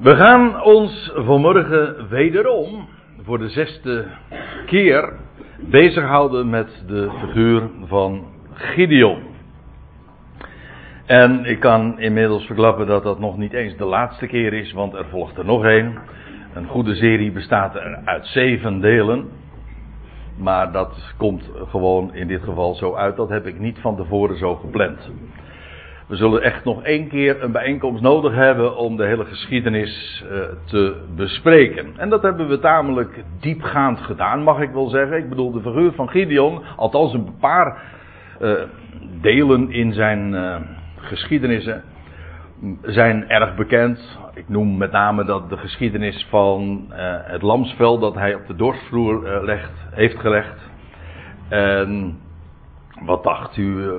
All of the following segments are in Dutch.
We gaan ons vanmorgen wederom voor de zesde keer bezighouden met de figuur van Gideon. En ik kan inmiddels verklappen dat dat nog niet eens de laatste keer is, want er volgt er nog één. Een goede serie bestaat er uit zeven delen. Maar dat komt gewoon in dit geval zo uit. Dat heb ik niet van tevoren zo gepland. We zullen echt nog één keer een bijeenkomst nodig hebben om de hele geschiedenis uh, te bespreken. En dat hebben we tamelijk diepgaand gedaan, mag ik wel zeggen. Ik bedoel, de figuur van Gideon, althans een paar uh, delen in zijn uh, geschiedenissen, zijn erg bekend. Ik noem met name dat de geschiedenis van het lamsvel dat hij op de dorsvloer legt, heeft gelegd. En wat dacht u,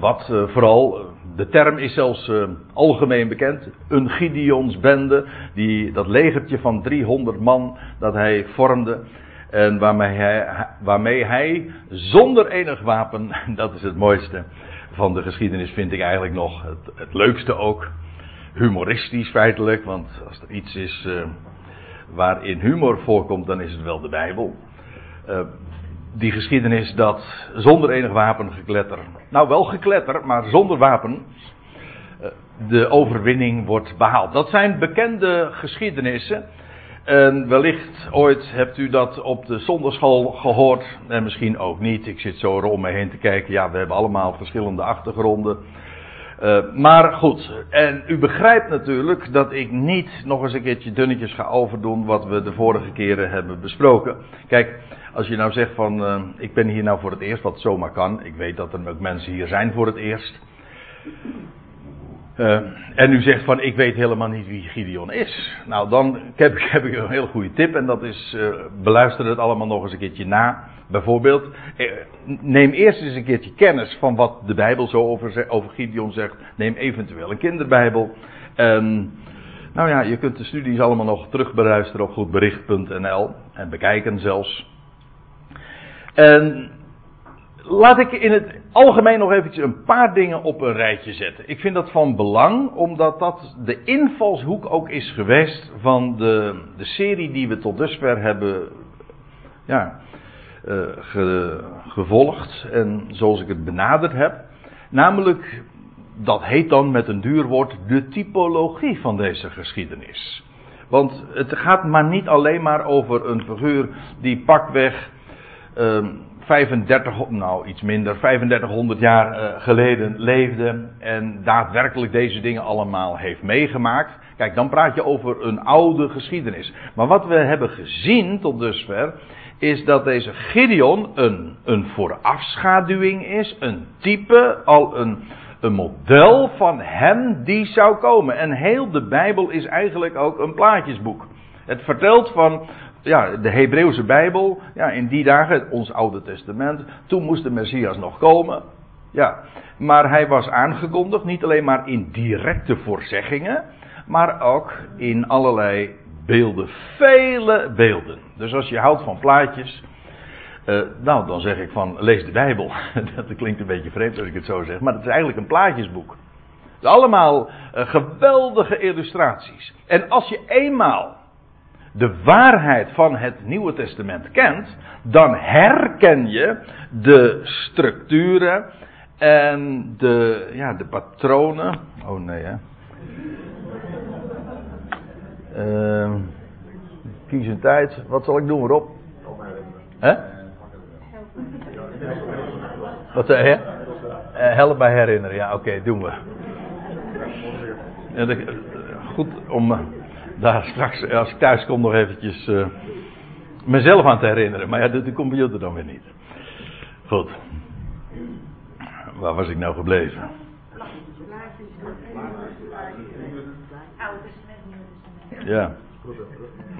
wat vooral de term is zelfs uh, algemeen bekend. Een Gideonsbende. Die, dat legertje van 300 man dat hij vormde. En waarmee hij, waarmee hij zonder enig wapen, dat is het mooiste van de geschiedenis, vind ik eigenlijk nog het, leukste ook. Humoristisch feitelijk, want als er iets is uh, waarin humor voorkomt, dan is het wel de Bijbel. Uh, die geschiedenis dat zonder enig wapen gekletter, nou wel gekletter, maar zonder wapen, eh, de overwinning wordt behaald. Dat zijn bekende geschiedenissen. En wellicht ooit hebt u dat op de zonderschool gehoord. En misschien ook niet. Ik zit zo om me heen te kijken. Ja, we hebben allemaal verschillende achtergronden. Uh, maar goed, en u begrijpt natuurlijk dat ik niet nog eens een keertje dunnetjes ga overdoen wat we de vorige keren hebben besproken. Kijk, als je nou zegt van, uh, ik ben hier nou voor het eerst, wat zomaar kan. Ik weet dat er ook mensen hier zijn voor het eerst. Uh, en u zegt van, ik weet helemaal niet wie Gideon is. Nou, dan heb, heb ik een hele goede tip. En dat is, uh, beluister het allemaal nog eens een keertje na. Bijvoorbeeld, neem eerst eens een keertje kennis van wat de Bijbel zo over, over Gideon zegt. Neem eventueel een kinderbijbel. En nou ja, je kunt de studies allemaal nog terugbeluisteren op goedbericht.nl. En bekijken zelfs. En laat ik in het algemeen nog eventjes een paar dingen op een rijtje zetten. Ik vind dat van belang, omdat dat de invalshoek ook is geweest van de, de serie die we tot dusver hebben ja, ge, gevolgd. En zoals ik het benaderd heb. Namelijk, dat heet dan met een duur woord, de typologie van deze geschiedenis. Want het gaat maar niet alleen maar over een figuur die pakweg um, 35, nou iets minder, 3500 jaar uh, geleden leefde en daadwerkelijk deze dingen allemaal heeft meegemaakt. Kijk, dan praat je over een oude geschiedenis. Maar wat we hebben gezien tot dusver, is dat deze Gideon een, een voorafschaduwing is, een type, al een, een model van hem die zou komen. En heel de Bijbel is eigenlijk ook een plaatjesboek. Het vertelt van, ja, de Hebreeuwse Bijbel, ja, in die dagen, ons Oude Testament, toen moest de Messias nog komen. Ja, maar hij was aangekondigd, niet alleen maar in directe voorzeggingen, maar ook in allerlei beelden, vele beelden. Dus als je houdt van plaatjes, uh, nou dan zeg ik van lees de Bijbel. dat klinkt een beetje vreemd als ik het zo zeg, maar het is eigenlijk een plaatjesboek. Allemaal uh, geweldige illustraties. En als je eenmaal de waarheid van het Nieuwe Testament kent, dan herken je de structuren en de, ja, de patronen. Oh nee, hè. Uh, kies een tijd. Wat zal ik doen, Rob? Hè? Wat zei je? Uh, help mij herinneren. Ja, oké, doen we. Goed om daar straks, als ik thuis kom, nog eventjes uh, mezelf aan te herinneren. Maar ja, de, computer dan weer niet. Goed. Waar was ik nou gebleven? Ja.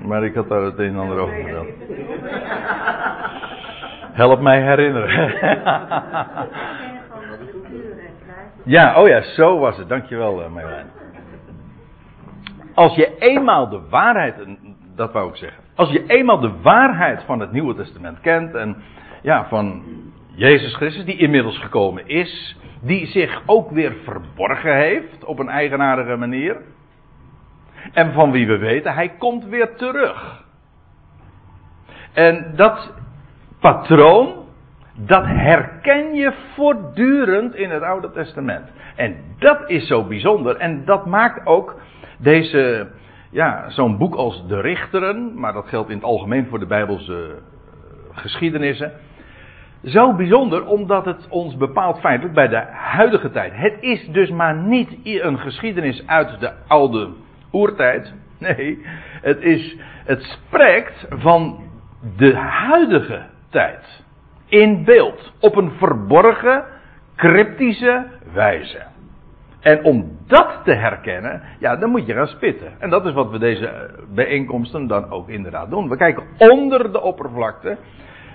Maar ik had daar het een en ander over verteld. Help mij herinneren. ja, oh ja, zo was het. Dankjewel, uh, Marjolein. Als je eenmaal de waarheid, dat wou ik zeggen. Als je eenmaal de waarheid van het Nieuwe Testament kent en ja, van Jezus Christus, die inmiddels gekomen is, die zich ook weer verborgen heeft op een eigenaardige manier. En van wie we weten, hij komt weer terug. En dat patroon, dat herken je voortdurend in het Oude Testament. En dat is zo bijzonder. En dat maakt ook deze, ja, zo'n boek als De Richteren, maar dat geldt in het algemeen voor de Bijbelse eh, geschiedenissen. Zo bijzonder omdat het ons bepaalt feitelijk bij de huidige tijd. Het is dus maar niet een geschiedenis uit de oude oertijd. Nee, het, is, het spreekt van de huidige tijd. In beeld. Op een verborgen, cryptische wijze. En om dat te herkennen, ja, dan moet je gaan spitten. En dat is wat we deze bijeenkomsten dan ook inderdaad doen. We kijken onder de oppervlakte.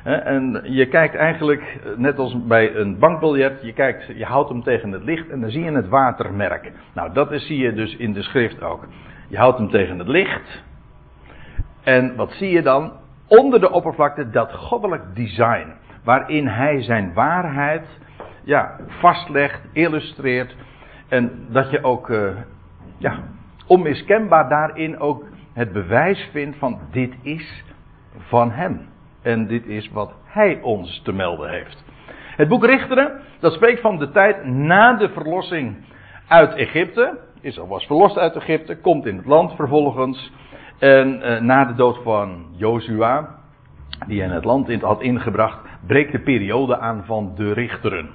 En je kijkt eigenlijk, net als bij een bankbiljet, je, kijkt, je houdt hem tegen het licht en dan zie je het watermerk. Nou, dat zie je dus in de schrift ook. Je houdt hem tegen het licht. En wat zie je dan? Onder de oppervlakte dat goddelijk design. Waarin hij zijn waarheid ja, vastlegt, illustreert. En dat je ook uh, ja, onmiskenbaar daarin ook het bewijs vindt van dit is van hem. En dit is wat hij ons te melden heeft. Het boek Richteren, dat spreekt van de tijd na de verlossing uit Egypte. Israël was verlost uit Egypte, komt in het land vervolgens. En uh, na de dood van Jozua, die hen het land in had ingebracht, breekt de periode aan van de Richteren.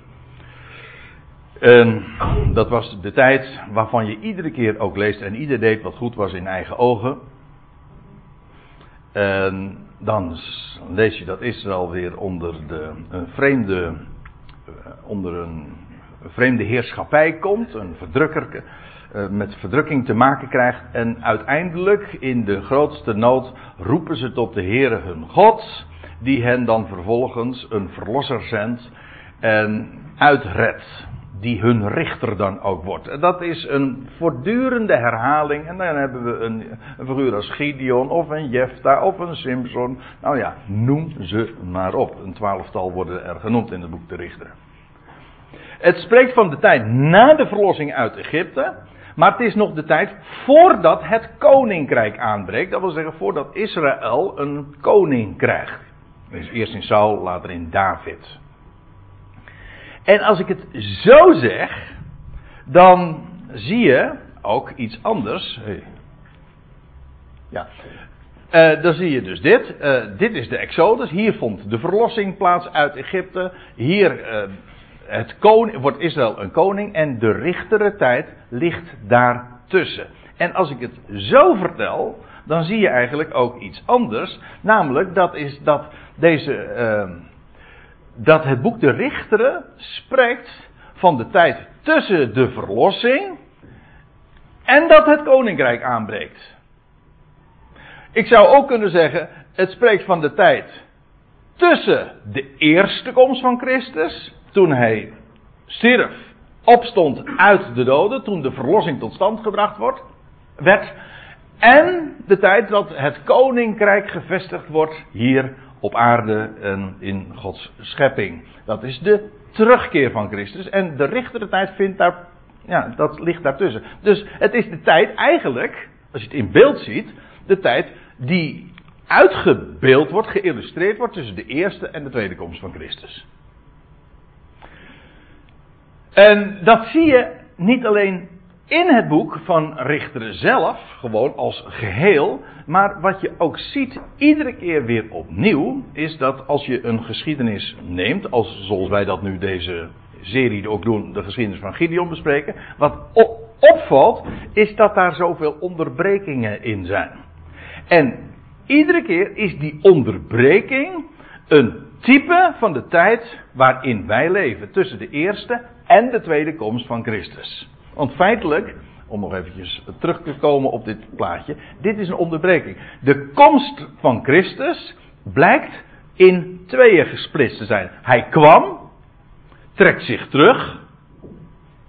En dat was de tijd waarvan je iedere keer ook leest en ieder deed wat goed was in eigen ogen. En dan lees je dat Israël weer onder de, een vreemde, eh, onder een vreemde heerschappij komt, een verdrukker, eh, met verdrukking te maken krijgt. En uiteindelijk in de grootste nood roepen ze tot de Heere hun God, die hen dan vervolgens een verlosser zendt en uitredt die hun richter dan ook wordt. Dat is een voortdurende herhaling. En dan hebben we een, een figuur als Gideon of een Jefta of een Simpson. Nou ja, noem ze maar op. Een twaalftal worden er genoemd in het boek de Richter. Het spreekt van de tijd na de verlossing uit Egypte. Maar het is nog de tijd voordat het koninkrijk aanbreekt. Dat wil zeggen voordat Israël een koning krijgt. Dus eerst in Saul, later in David. En als ik het zo zeg, dan zie je ook iets anders. Ja. Uh, dan zie je dus dit. Uh, dit is de Exodus. Hier vond de verlossing plaats uit Egypte. Hier uh, het koning, wordt Israël een koning. En de richtere tijd ligt daartussen. En als ik het zo vertel, dan zie je eigenlijk ook iets anders. Namelijk dat is dat deze ehm, dat het boek de Richteren spreekt van de tijd tussen de verlossing en dat het koninkrijk aanbreekt. Ik zou ook kunnen zeggen, het spreekt van de tijd tussen de eerste komst van Christus, toen hij stierf, opstond uit de doden, toen de verlossing tot stand gebracht wordt, werd, en de tijd dat het koninkrijk gevestigd wordt hier op aarde en in Gods schepping. Dat is de terugkeer van Christus. En de richtere tijd vindt daar, ja, dat ligt daartussen. Dus het is de tijd eigenlijk, als je het in beeld ziet, de tijd die uitgebeeld wordt, geïllustreerd wordt tussen de eerste en de tweede komst van Christus. En dat zie je niet alleen in het boek van Richteren zelf, gewoon als geheel. Maar wat je ook ziet, iedere keer weer opnieuw, is dat als je een geschiedenis neemt, als, zoals wij dat nu deze serie ook doen, de geschiedenis van Gideon bespreken. Wat opvalt, is dat daar zoveel onderbrekingen in zijn. En iedere keer is die onderbreking een type van de tijd waarin wij leven. Tussen de eerste en de tweede komst van Christus. Want feitelijk, om nog eventjes terug te komen op dit plaatje, dit is een onderbreking. De komst van Christus blijkt in tweeën gesplitst te zijn. Hij kwam, trekt zich terug.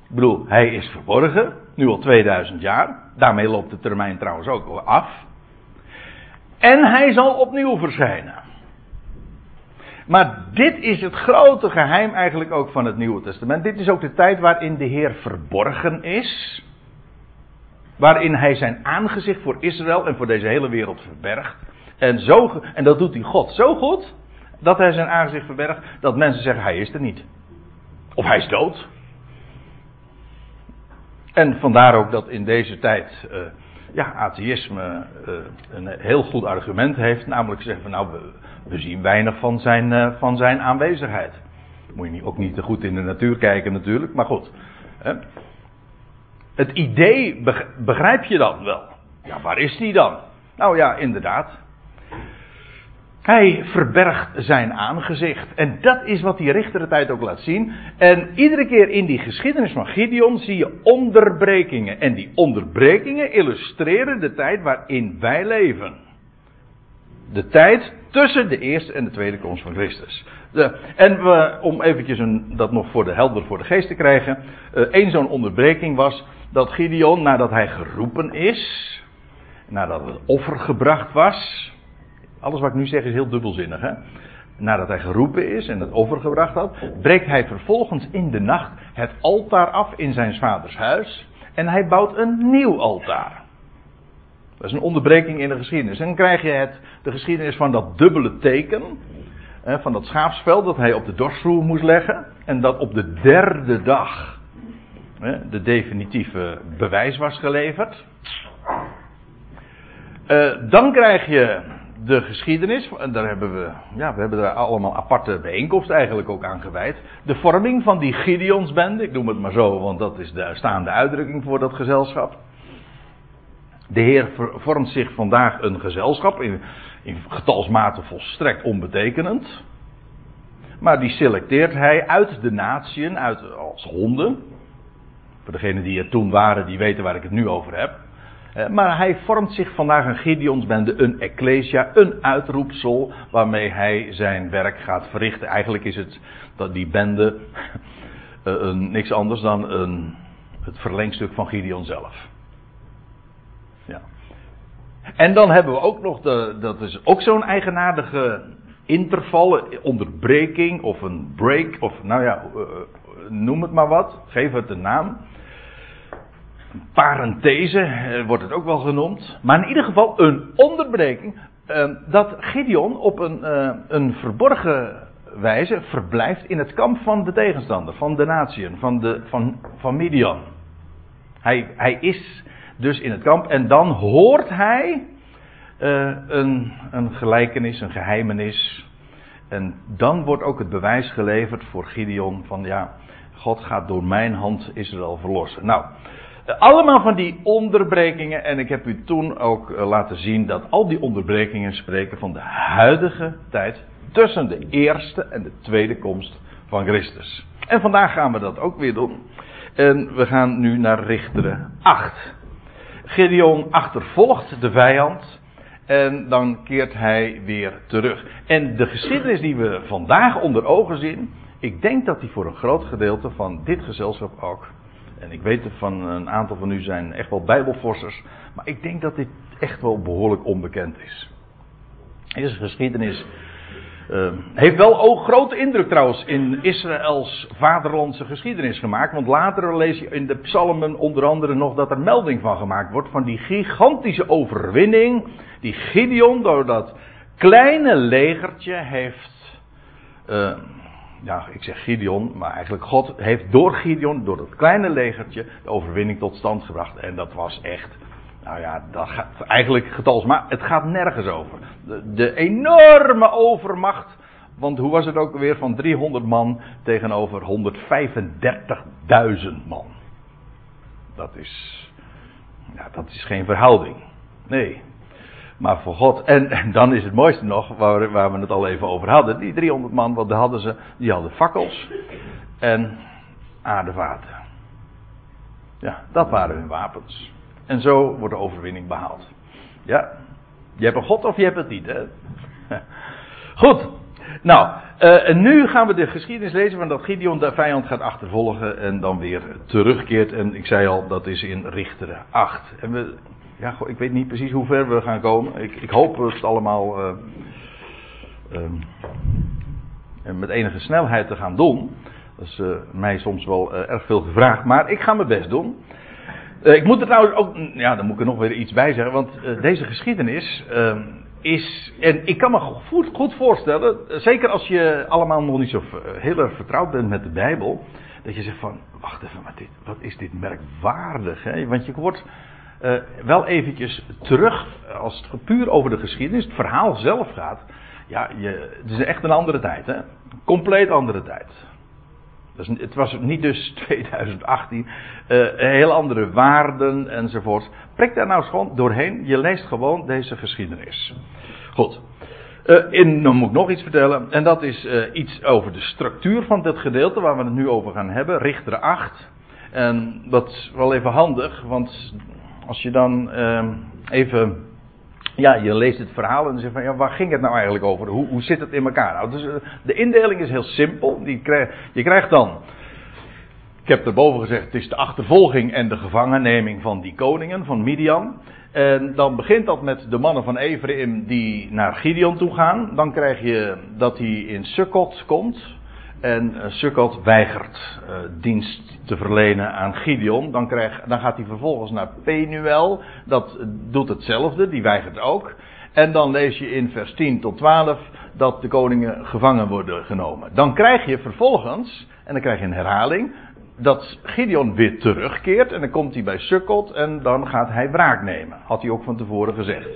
Ik bedoel, hij is verborgen, nu al 2000 jaar. Daarmee loopt de termijn trouwens ook af. En hij zal opnieuw verschijnen. Maar dit is het grote geheim eigenlijk ook van het Nieuwe Testament. Dit is ook de tijd waarin de Heer verborgen is. waarin hij zijn aangezicht voor Israël en voor deze hele wereld verbergt. En, zo, en dat doet hij God zo goed, dat hij zijn aangezicht verbergt, dat mensen zeggen hij is er niet. Of hij is dood. En vandaar ook dat in deze tijd uh, ja, atheïsme uh, een heel goed argument heeft. Namelijk zeggen van nou, we, zien weinig van zijn, uh, van zijn aanwezigheid. Moet je ook niet te goed in de natuur kijken natuurlijk, maar goed. Hè. Het idee begrijp je dan wel. Ja, waar is die dan? Nou ja, inderdaad. Hij verbergt zijn aangezicht. En dat is wat die tijd ook laat zien. En iedere keer in die geschiedenis van Gideon zie je onderbrekingen. En die onderbrekingen illustreren de tijd waarin wij leven. De tijd tussen de eerste en de tweede komst van Christus. De, en we, om eventjes een, dat nog voor de helder voor de geest te krijgen. Eén uh, zo'n onderbreking was dat Gideon, nadat hij geroepen is, nadat het offer gebracht was, alles wat ik nu zeg is heel dubbelzinnig. Hè? Nadat hij geroepen is en het offer gebracht had, breekt hij vervolgens in de nacht het altaar af in zijn vaders huis. En hij bouwt een nieuw altaar. Dat is een onderbreking in de geschiedenis. En dan krijg je het, de geschiedenis van dat dubbele teken. Van dat schaapsvel dat hij op de dorsvloer moest leggen. En dat op de derde dag de definitieve bewijs was geleverd. Uh, dan krijg je de geschiedenis, en daar hebben we, ja, we hebben daar allemaal aparte bijeenkomsten eigenlijk ook aan gewijd. De vorming van die Gideonsbende, ik noem het maar zo, want dat is de staande uitdrukking voor dat gezelschap. De Heer vormt zich vandaag een gezelschap, in, in getalsmate volstrekt onbetekenend. Maar die selecteert hij uit de natieën, uit, als honden. Voor degenen die er toen waren, die weten waar ik het nu over heb. Eh, maar hij vormt zich vandaag een Gideonsbende, een ecclesia, een uitroepsel waarmee hij zijn werk gaat verrichten. Eigenlijk is het dat die bende een, niks anders dan een, het verlengstuk van Gideon zelf. Ja. En dan hebben we ook nog, de, dat is ook zo'n eigenaardige interval, onderbreking of een break, of nou ja, noem het maar wat, geef het een naam parenthese eh, wordt het ook wel genoemd. Maar in ieder geval een onderbreking. Eh, dat Gideon op een, eh, een verborgen wijze verblijft in het kamp van de tegenstander, van de natieën, van, van, van Midian. Hij, hij is dus in het kamp en dan hoort hij een, een gelijkenis, een geheimenis. En dan wordt ook het bewijs geleverd voor Gideon van ja, God gaat door mijn hand Israël verlossen. Nou, allemaal van die onderbrekingen. En ik heb u toen ook eh, laten zien dat al die onderbrekingen spreken van de huidige tijd tussen de eerste en de tweede komst van Christus. En vandaag gaan we dat ook weer doen. En we gaan nu naar Richteren 8. Gideon achtervolgt de vijand. En dan keert hij weer terug. En de geschiedenis die we vandaag onder ogen zien. Ik denk dat die voor een groot gedeelte van dit gezelschap ook en ik weet van een aantal van u zijn echt wel bijbelforsters. Maar ik denk dat dit echt wel behoorlijk onbekend is. Deze geschiedenis uh, heeft wel grote indruk trouwens in Israëls vaderlandse geschiedenis gemaakt. Want later lees je in de psalmen onder andere nog dat er melding van gemaakt wordt. Van die gigantische overwinning. Die Gideon door dat kleine legertje heeft... Uh, ja, ik zeg Gideon, maar eigenlijk God heeft door Gideon, door dat kleine legertje, de overwinning tot stand gebracht. En dat was echt, nou ja, dat gaat eigenlijk getals, maar het gaat nergens over. De, de enorme overmacht, want hoe was het ook weer van 300 man tegenover 135.000 man. Dat is, ja, dat is geen verhouding. Nee, maar voor God. En, dan is het mooiste nog, waar, waar, we het al even over hadden. Die 300 man, wat hadden ze? Die hadden fakkels en aardevaten. Ja, dat waren hun wapens. En zo wordt de overwinning behaald. Ja, je hebt een God of je hebt het niet, hè? Goed. Nou, uh, en nu gaan we de geschiedenis lezen van dat Gideon de vijand gaat achtervolgen en dan weer terugkeert. En ik zei al, dat is in Richteren 8. En we ja, ik weet niet precies hoe ver we gaan komen. Ik, ik hoop het allemaal uh, uh, met enige snelheid te gaan doen. Dat is uh, mij soms wel erg veel gevraagd, maar ik ga mijn best doen. Ik moet er trouwens ook, ja, dan moet ik er nog weer iets bij zeggen, want deze geschiedenis uh, is, en ik kan me goed, goed, voorstellen, zeker als je allemaal nog niet zo heel erg vertrouwd bent met de Bijbel, dat je zegt van, wacht even, maar dit, wat is dit merkwaardig, hè? want je wordt wel eventjes terug, als het puur over de geschiedenis, het verhaal zelf gaat, ja, je, het is echt een andere tijd, hè? compleet andere tijd. Dus het was niet dus 2018, uh, eh, heel andere waarden enzovoort. Prik daar nou eens gewoon doorheen. Je leest gewoon deze geschiedenis. Goed. Uh, dan moet ik nog iets vertellen. En dat is iets over de structuur van dit gedeelte waar we het nu over gaan hebben. Richter 8. En dat is wel even handig, want als je dan even ja, je leest het verhaal en dan zeg van, ja, waar ging het nou eigenlijk over? Hoe, hoe zit het in elkaar? Nou, dus, eh, de indeling is heel simpel. Die krijg, je krijgt dan, ik heb erboven gezegd, het is de achtervolging en de gevangenneming van die koningen, van Midian. En dan begint dat met de mannen van Ephraim die naar Gideon toe gaan. Dan krijg je dat hij in Sukkot komt. En uh, Sukkot weigert uh, dienst te verlenen aan Gideon. Dan, krijg, dan gaat hij vervolgens naar Penuel. Dat doet hetzelfde, die weigert ook. En dan lees je in vers 10 tot 12 dat de koningen gevangen worden genomen. Dan krijg je vervolgens, en dan krijg je een herhaling, dat Gideon weer terugkeert. En dan komt hij bij Sukkot en dan gaat hij wraak nemen. Had hij ook van tevoren gezegd.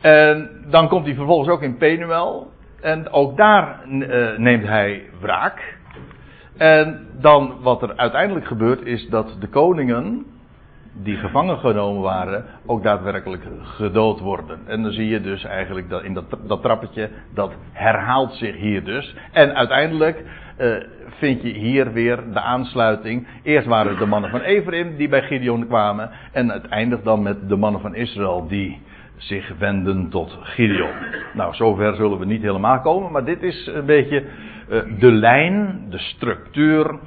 En dan komt hij vervolgens ook in Penuel. En ook daar uh, neemt hij wraak. En dan wat er uiteindelijk gebeurt is dat de koningen die gevangen genomen waren ook daadwerkelijk gedood worden. En dan zie je dus eigenlijk dat in dat, dat trappetje, dat herhaalt zich hier dus. En uiteindelijk uh, vind je hier weer de aansluiting. Eerst waren het de mannen van Ephraim die bij Gideon kwamen. En het eindigt dan met de mannen van Israël die zich wenden tot Gideon. Nou, zover zullen we niet helemaal komen, maar dit is een beetje uh, de lijn, de structuur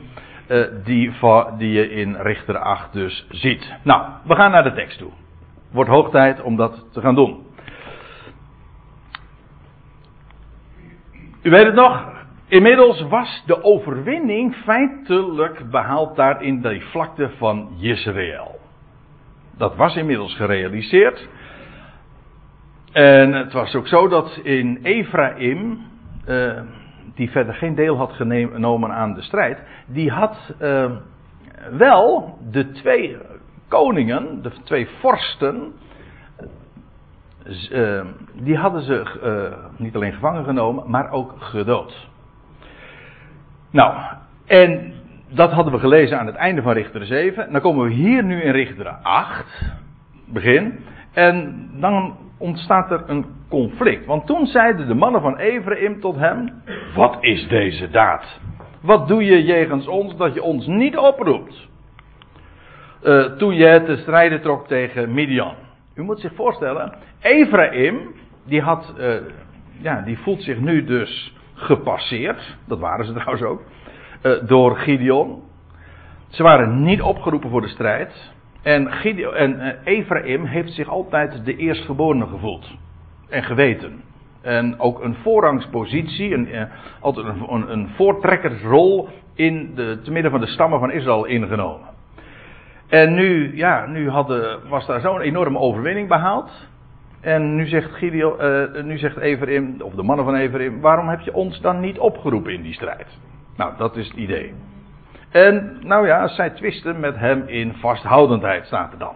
uh, die, die je in Richter 8 dus ziet. Nou, we gaan naar de tekst toe. Wordt hoog tijd om dat te gaan doen. U weet het nog, inmiddels was de overwinning feitelijk behaald daar in de vlakte van Israël. Dat was inmiddels gerealiseerd. En het was ook zo dat in Ephraim, uh, die verder geen deel had genomen aan de strijd, die had uh, wel de twee koningen, de twee vorsten, uh, die hadden ze niet alleen gevangen genomen, maar ook gedood. Nou, en dat hadden we gelezen aan het einde van Richter 7. Dan komen we hier nu in Richter 8, begin. En dan ontstaat er een conflict. Want toen zeiden de mannen van Ephraim tot hem: Wat is deze daad? Wat doe je jegens ons dat je ons niet oproept? Uh, toen je te strijden trok tegen Midian. U moet zich voorstellen, Ephraim, die, uh, ja, die voelt zich nu dus gepasseerd. Dat waren ze trouwens ook. Uh, door Gideon. Ze waren niet opgeroepen voor de strijd. En, Gideon, en uh, Ephraim heeft zich altijd de eerstgeborene gevoeld. En geweten. En ook een voorrangspositie, een, uh, altijd een, een, voortrekkersrol in de, te midden van de stammen van Israël ingenomen. En nu, ja, nu hadden, was daar zo'n enorme overwinning behaald. En nu zegt, Gideon, uh, nu zegt Ephraim, of de mannen van Ephraim, waarom heb je ons dan niet opgeroepen in die strijd? Nou, dat is het idee. En nou ja, zij twisten met hem in vasthoudendheid, staat er dan.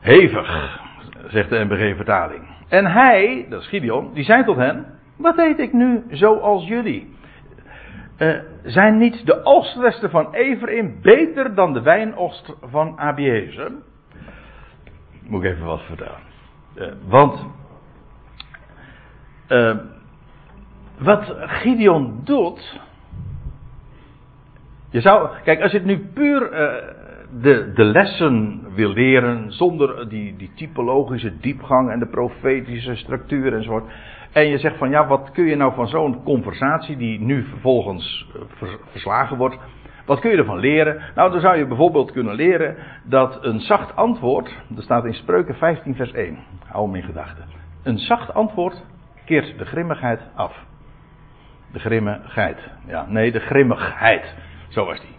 Hevig, zegt de NBG-vertaling. En hij, dat is Gideon, die zei tot hen: Wat deed ik nu zoals jullie? Uh, zijn niet de oogstresten van Ephraim beter dan de wijnoogst van Abiezer? Moet ik even wat vertellen. Uh, want uh, wat Gideon doet, je zou, kijk, als je het nu puur uh, de, de lessen wil leren, zonder die, die typologische diepgang en de profetische structuur enzovoort. En je zegt van ja, wat kun je nou van zo'n conversatie die nu vervolgens uh, verslagen wordt, wat kun je ervan leren? Nou, dan zou je bijvoorbeeld kunnen leren dat een zacht antwoord, dat staat in Spreuken 15 vers 1, hou hem in gedachten. Een zacht antwoord keert de grimmigheid af. De grimmigheid. Ja, nee, de grimmigheid. Zo was die.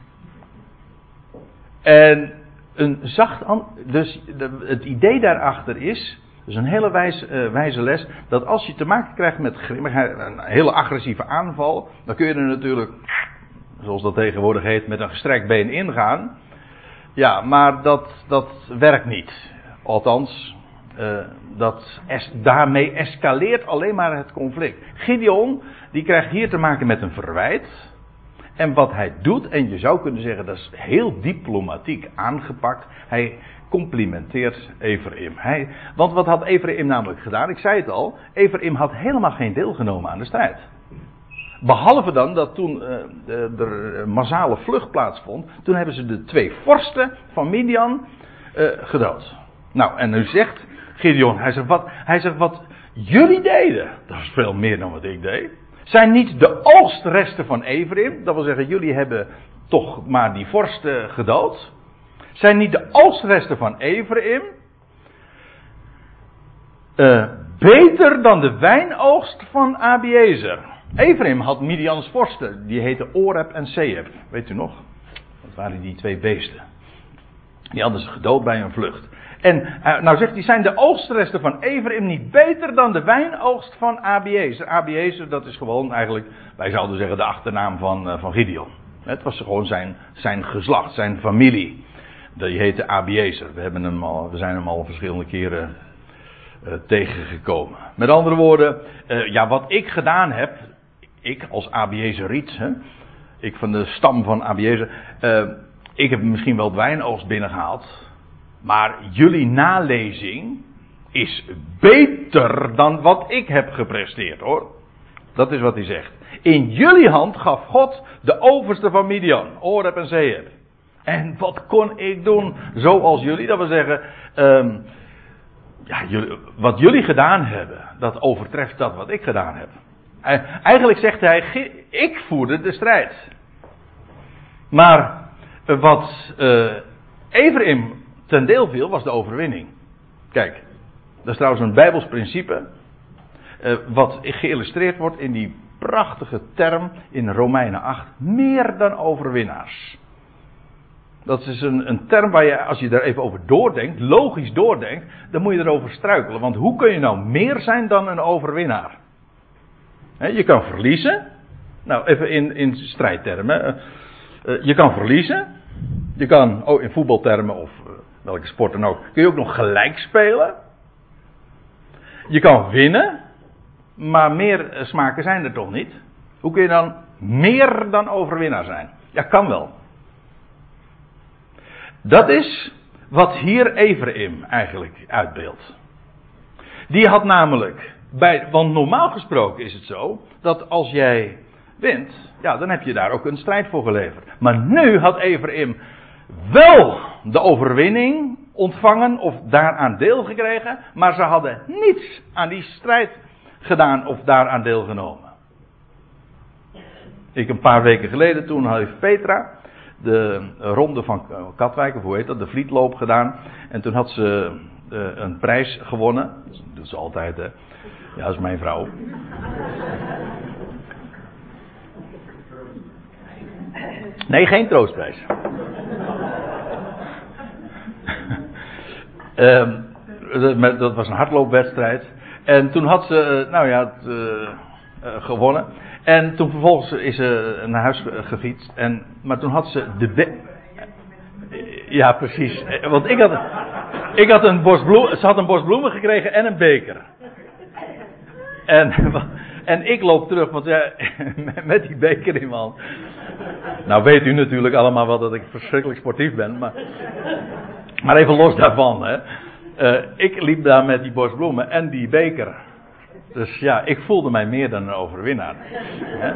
En een zacht. Dus het idee daarachter is. Dus een hele wijs, uh, wijze les. Dat als je te maken krijgt met een hele agressieve aanval. dan kun je er natuurlijk. zoals dat tegenwoordig heet. met een gestrekt been ingaan. Ja, maar dat, dat werkt niet. Althans, uh, dat daarmee escaleert alleen maar het conflict. Gideon, die krijgt hier te maken met een verwijt. En wat hij doet, en je zou kunnen zeggen dat is heel diplomatiek aangepakt. Hij complimenteert Ephraim. Hij, want wat had Ephraim namelijk gedaan? Ik zei het al, Ephraim had helemaal geen deelgenomen aan de strijd. Behalve dan dat toen uh, er massale vlucht plaatsvond, toen hebben ze de twee vorsten van Midian uh, gedood. Nou, en nu zegt Gideon, hij zegt, wat, hij zegt wat jullie deden, dat is veel meer dan wat ik deed. Zijn niet de oogstresten van Ephraim, dat wil zeggen, jullie hebben toch maar die vorsten gedood. Zijn niet de oogstresten van Ephraim uh, beter dan de wijnoogst van Abiezer? Ephraim had Midians vorsten, die heten Oreb en Seeb. Weet u nog? Dat waren die twee beesten. Die hadden ze gedood bij een vlucht. En uh, nou zegt hij, zijn de oogstresten van Ephraim niet beter dan de wijnoogst van Abiezer? Abiezer, dat is gewoon eigenlijk, wij zouden zeggen, de achternaam van, uh, van Gideon. Het was gewoon zijn, zijn geslacht, zijn familie. Die heette Abiezer. We, hebben hem al, we zijn hem al verschillende keren uh, tegengekomen. Met andere woorden, ja, wat ik gedaan heb, ik als Abiezeriet, hè, ik van de stam van Abiezer, ik heb misschien wel het wijnoogst binnengehaald. Maar jullie nalezing is beter dan wat ik heb gepresteerd hoor. Dat is wat hij zegt. In jullie hand gaf God de overste van Midian, Oreb en Zeeb. En wat kon ik doen zoals jullie? Dat wil zeggen, um, ja, wat jullie gedaan hebben, dat overtreft dat wat ik gedaan heb. Eigenlijk zegt hij, ik voerde de strijd. Maar wat uh, ten deel viel, was de overwinning. Kijk, dat is trouwens een Bijbels principe. Uh, wat geïllustreerd wordt in die prachtige term in Romeinen 8. Meer dan overwinnaars. Dat is een, een term waar je, als je daar even over doordenkt, logisch doordenkt, dan moet je erover struikelen. Want hoe kun je nou meer zijn dan een overwinnaar? Je kan verliezen. Nou, even in, in strijdtermen. Uh, je kan verliezen. Je kan, oh, in voetbaltermen of welke sport dan ook, kun je ook nog gelijk spelen. Je kan winnen, maar meer smaken zijn er toch niet? Hoe kun je dan meer dan overwinnaar zijn? Ja, kan wel. Dat is wat hier Ephraim eigenlijk uitbeeldt. Die had namelijk, bij, want normaal gesproken is het zo, dat als jij wint, ja, dan heb je daar ook een strijd voor geleverd. Maar nu had Ephraim wel de overwinning ontvangen of daaraan deel gekregen, maar ze hadden niets aan die strijd gedaan of daaraan deelgenomen. Ik een paar weken geleden, toen heeft Petra de ronde van Katwijk, of hoe heet dat, de vlietloop gedaan. En toen had ze uh, een prijs gewonnen. Dat doet ze altijd. Ja, dat is mijn vrouw. Nee, geen troostprijs. Um, dat was een hardloopwedstrijd. En toen had ze, eh, nou ja, het, uh, uh, gewonnen. En toen vervolgens is ze naar huis gefietst. En, maar toen had ze de Ja, precies. Want ik had, ik had een bos bloemen, ze had een bos bloemen gekregen en een beker. En, en ik loop terug, want ja, met die beker in mijn hand. Nou weet u natuurlijk allemaal wel dat ik verschrikkelijk sportief ben, maar... Maar even los daarvan, hè. Uh, ik liep daar met die bos bloemen en die beker. Dus ja, ik voelde mij meer dan een overwinnaar. Hè?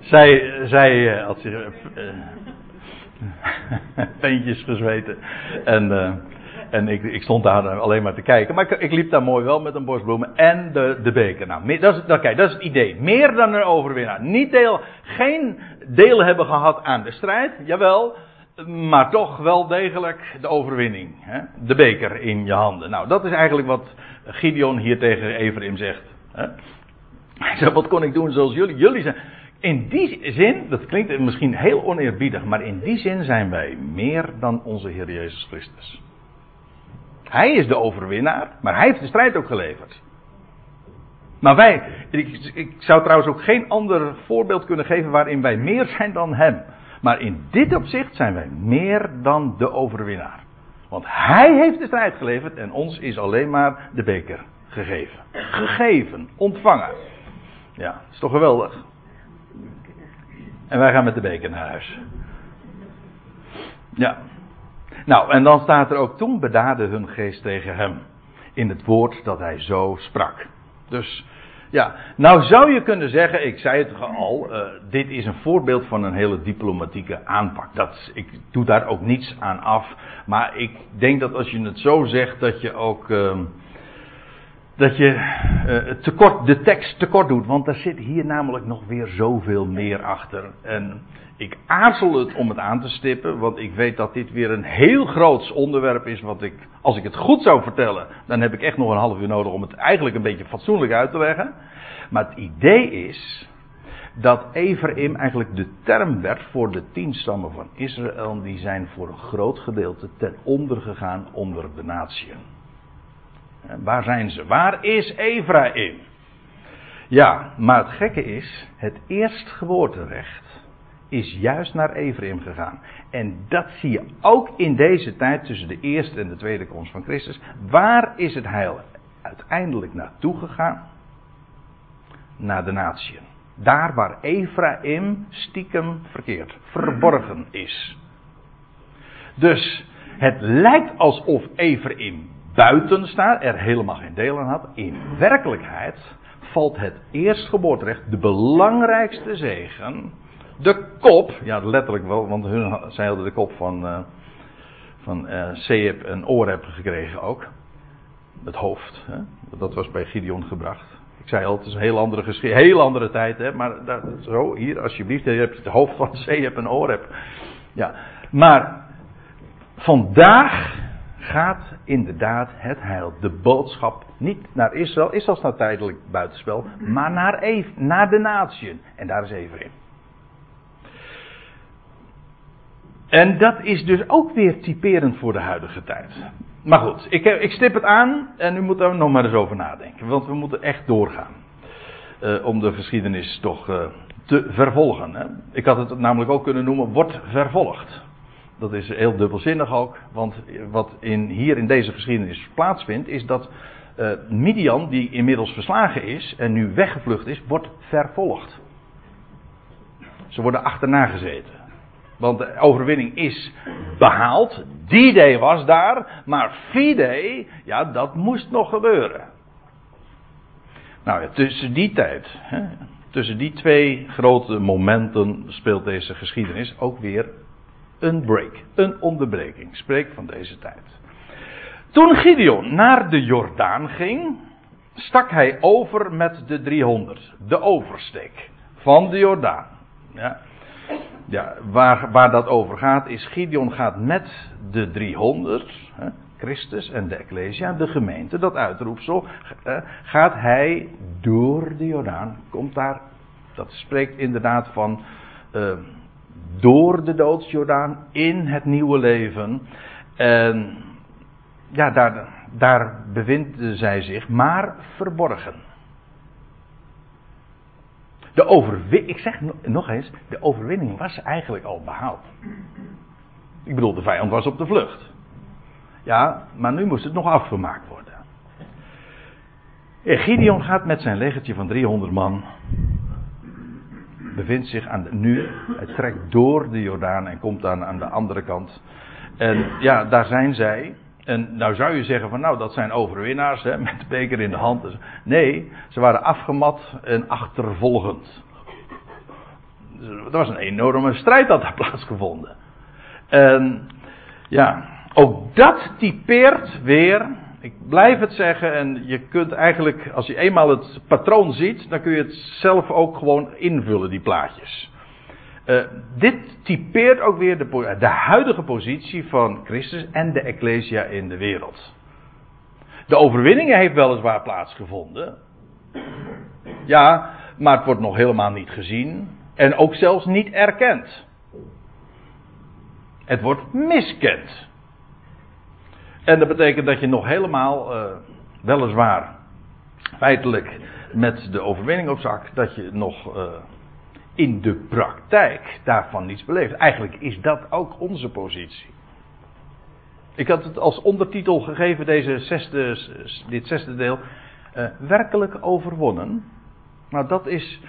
Zij, zij had zich uh, peentjes gezweten. En, en ik, ik, stond daar alleen maar te kijken. Maar ik, ik, liep daar mooi wel met een bos bloemen en de, de beker. Nou, dat is, dat, kijk, dat is het idee. Meer dan een overwinnaar. Niet deel, geen deel hebben gehad aan de strijd. Jawel, maar toch wel degelijk de overwinning. Hè? De beker in je handen. Nou, dat is eigenlijk wat Gideon hier tegen Ephraim zegt. Hè? Hij zegt, wat kon ik doen zoals jullie? Jullie zijn... In die zin, dat klinkt misschien heel oneerbiedig, maar in die zin zijn wij meer dan onze Heer Jezus Christus. Hij is de overwinnaar, maar hij heeft de strijd ook geleverd. Maar wij, ik, ik, zou trouwens ook geen ander voorbeeld kunnen geven waarin wij meer zijn dan hem. Maar in dit opzicht zijn wij meer dan de overwinnaar. Want hij heeft de strijd geleverd en ons is alleen maar de beker gegeven. Gegeven, ontvangen. Ja, is toch geweldig. En wij gaan met de beker naar huis. Ja. Nou, en dan staat er ook toen bedaarde hun geest tegen hem. In het woord dat hij zo sprak. Dus ja, nou zou je kunnen zeggen, ik zei het al, uh, dit is een voorbeeld van een hele diplomatieke aanpak. Dat, ik doe daar ook niets aan af. Maar ik denk dat als je het zo zegt, dat je ook. Uh, dat je uh, tekort, de tekst tekort doet. Want er zit hier namelijk nog weer zoveel meer achter. En ik aarzel het om het aan te stippen, want ik weet dat dit weer een heel groot onderwerp is. Wat ik, als ik het goed zou vertellen, dan heb ik echt nog een half uur nodig om het eigenlijk een beetje fatsoenlijk uit te leggen. Maar het idee is dat Ephraim eigenlijk de term werd voor de tien stammen van Israël. Die zijn voor een groot gedeelte ten onder gegaan onder de natieën. Waar zijn ze? Waar is Ephraim? Ja, maar het gekke is, het eerstgeboorterecht is juist naar Ephraim gegaan. En dat zie je ook in deze tijd tussen de eerste en de tweede komst van Christus. Waar is het heil uiteindelijk naartoe gegaan? Naar de natieën. Daar waar Ephraim stiekem verkeerd, verborgen is. Dus het lijkt alsof Ephraim buiten staat, er helemaal geen deel aan had. In werkelijkheid valt het eerstgeboorterecht, de belangrijkste zegen, de kop, ja letterlijk wel, want hun, zij hadden de kop van, uh, van uh, en Oreb gekregen ook. Het hoofd, hè? dat was bij Gideon gebracht. Ik zei al, het is een heel andere geschiedenis, heel andere tijd, hè? maar dat, zo, hier alsjeblieft, je hebt het hoofd van Seeb en Oreb. Ja, maar vandaag gaat inderdaad het heil, de boodschap, niet naar Israël, Israël staat tijdelijk buitenspel, maar naar, naar de natieën. En daar is even in. En dat is dus ook weer typerend voor de huidige tijd. Maar goed, ik, ik stip het aan en u moet er nog maar eens over nadenken. Want we moeten echt doorgaan. Uh, om de geschiedenis toch uh, te vervolgen. Hè. Ik had het namelijk ook kunnen noemen, wordt vervolgd. Dat is heel dubbelzinnig ook. Want wat in, hier in deze geschiedenis plaatsvindt, is dat uh, Midian, die inmiddels verslagen is en nu weggevlucht is, wordt vervolgd. Ze worden achterna gezeten. Want de overwinning is behaald. Die day was daar. Maar V-Day, ja, dat moest nog gebeuren. Nou ja, tussen die tijd, hè, tussen die twee grote momenten speelt deze geschiedenis ook weer een break. Een onderbreking. Spreek van deze tijd. Toen Gideon naar de Jordaan ging, stak hij over met de 300. De oversteek van de Jordaan. Ja ja, waar, waar dat over gaat is Gideon gaat met de 300, hè, Christus en de Ecclesia, de gemeente, dat uitroepsel, uh, gaat hij door de Jordaan, komt daar, dat spreekt inderdaad van uh, door de doodsjordaan in het nieuwe leven. En ja, daar, daar bevinden zij zich, maar verborgen. De overwinning, ik zeg nog eens, de overwinning was eigenlijk al behaald. Ik bedoel, de vijand was op de vlucht. Ja, maar nu moest het nog afgemaakt worden. Gideon gaat met zijn legertje van 300 man. Bevindt zich aan de, nu. Hij trekt door de Jordaan en komt dan aan de andere kant. En ja, daar zijn zij. En nou zou je zeggen van nou dat zijn overwinnaars hè, met de beker in de hand. Nee, ze waren afgemat en achtervolgend. Er was een enorme strijd dat daar plaatsgevonden. En ja, ook dat typeert weer, ik blijf het zeggen en je kunt eigenlijk als je eenmaal het patroon ziet, dan kun je het zelf ook gewoon invullen die plaatjes. Uh, dit typeert ook weer de, de, huidige positie van Christus en de Ecclesia in de wereld. De overwinning heeft weliswaar plaatsgevonden. Ja, maar het wordt nog helemaal niet gezien. En ook zelfs niet erkend. Het wordt miskend. En dat betekent dat je nog helemaal, uh, weliswaar, feitelijk met de overwinning op zak, dat je nog uh, in de praktijk daarvan niets beleeft. Eigenlijk is dat ook onze positie. Ik had het als ondertitel gegeven, deze zesde, dit zesde deel. Uh, werkelijk overwonnen. Nou, dat is.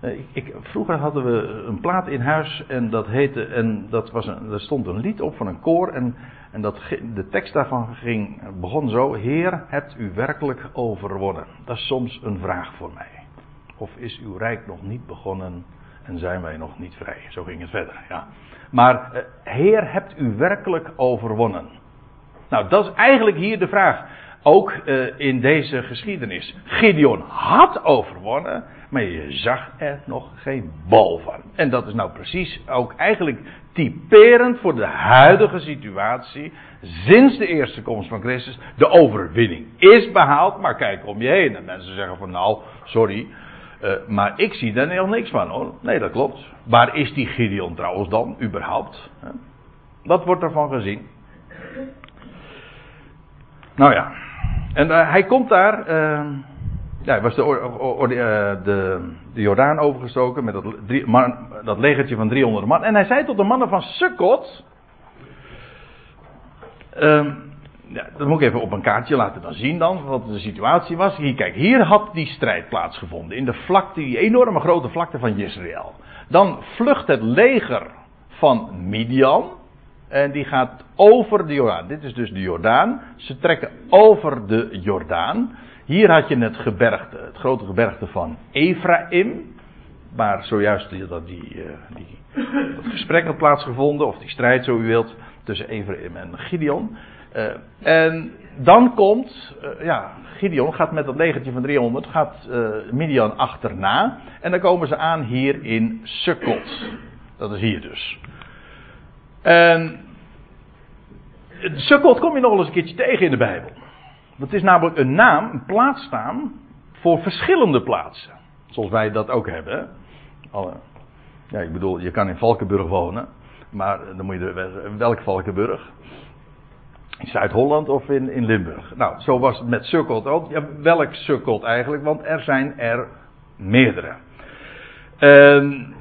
Uh, ik, vroeger hadden we een plaat in huis en dat heette. En dat was een, er stond een lied op van een koor. En, en dat, de tekst daarvan ging, begon zo: Heer, hebt u werkelijk overwonnen? Dat is soms een vraag voor mij. Of is uw rijk nog niet begonnen en zijn wij nog niet vrij? Zo ging het verder, ja. Maar, uh, Heer, hebt u werkelijk overwonnen? Nou, dat is eigenlijk hier de vraag. Ook uh, in deze geschiedenis. Gideon had overwonnen, maar je zag er nog geen bal van. En dat is nou precies ook eigenlijk typerend voor de huidige situatie. Sinds de eerste komst van Christus. De overwinning is behaald, maar kijk om je heen. En mensen zeggen van nou, sorry. Uh, maar ik zie daar nog niks van hoor. Nee, dat klopt. Waar is die Gideon trouwens dan, überhaupt? Wat wordt ervan gezien? Nou ja. En uh, hij komt daar. Uh, ja, hij was de, uh, de, de Jordaan overgestoken met dat, man, dat legertje van 300 man. En hij zei tot de mannen van Sukkot. Ehm, ja, dat moet ik even op een kaartje laten dan zien dan, wat de situatie was. Hier, kijk, hier had die strijd plaatsgevonden. In de vlakte, die enorme grote vlakte van Israël. Dan vlucht het leger van Midian. En die gaat over de Jordaan. Dit is dus de Jordaan. Ze trekken over de Jordaan. Hier had je het gebergte, het grote gebergte van Ephraim. Waar zojuist dat, die, eh, die, dat gesprek had plaatsgevonden, of die strijd zo u wilt, tussen Ephraim en Gideon. Uh, en dan komt, uh, ja, Gideon gaat met dat legertje van 300, gaat Midian achterna. En dan komen ze aan hier in Sukkot. Dat is hier dus. En Sukkot kom je nog wel eens een keertje tegen in de Bijbel. Dat is namelijk een naam, een plaatsnaam voor verschillende plaatsen. Zoals wij dat ook hebben. Ja, ik bedoel, je kan in Valkenburg wonen. Maar dan moet je, welk Valkenburg? In Zuid-Holland of in, in Limburg? Nou, zo was het met Sukkot ook. Ja, welk Sukkot eigenlijk? Want er zijn er meerdere. Um,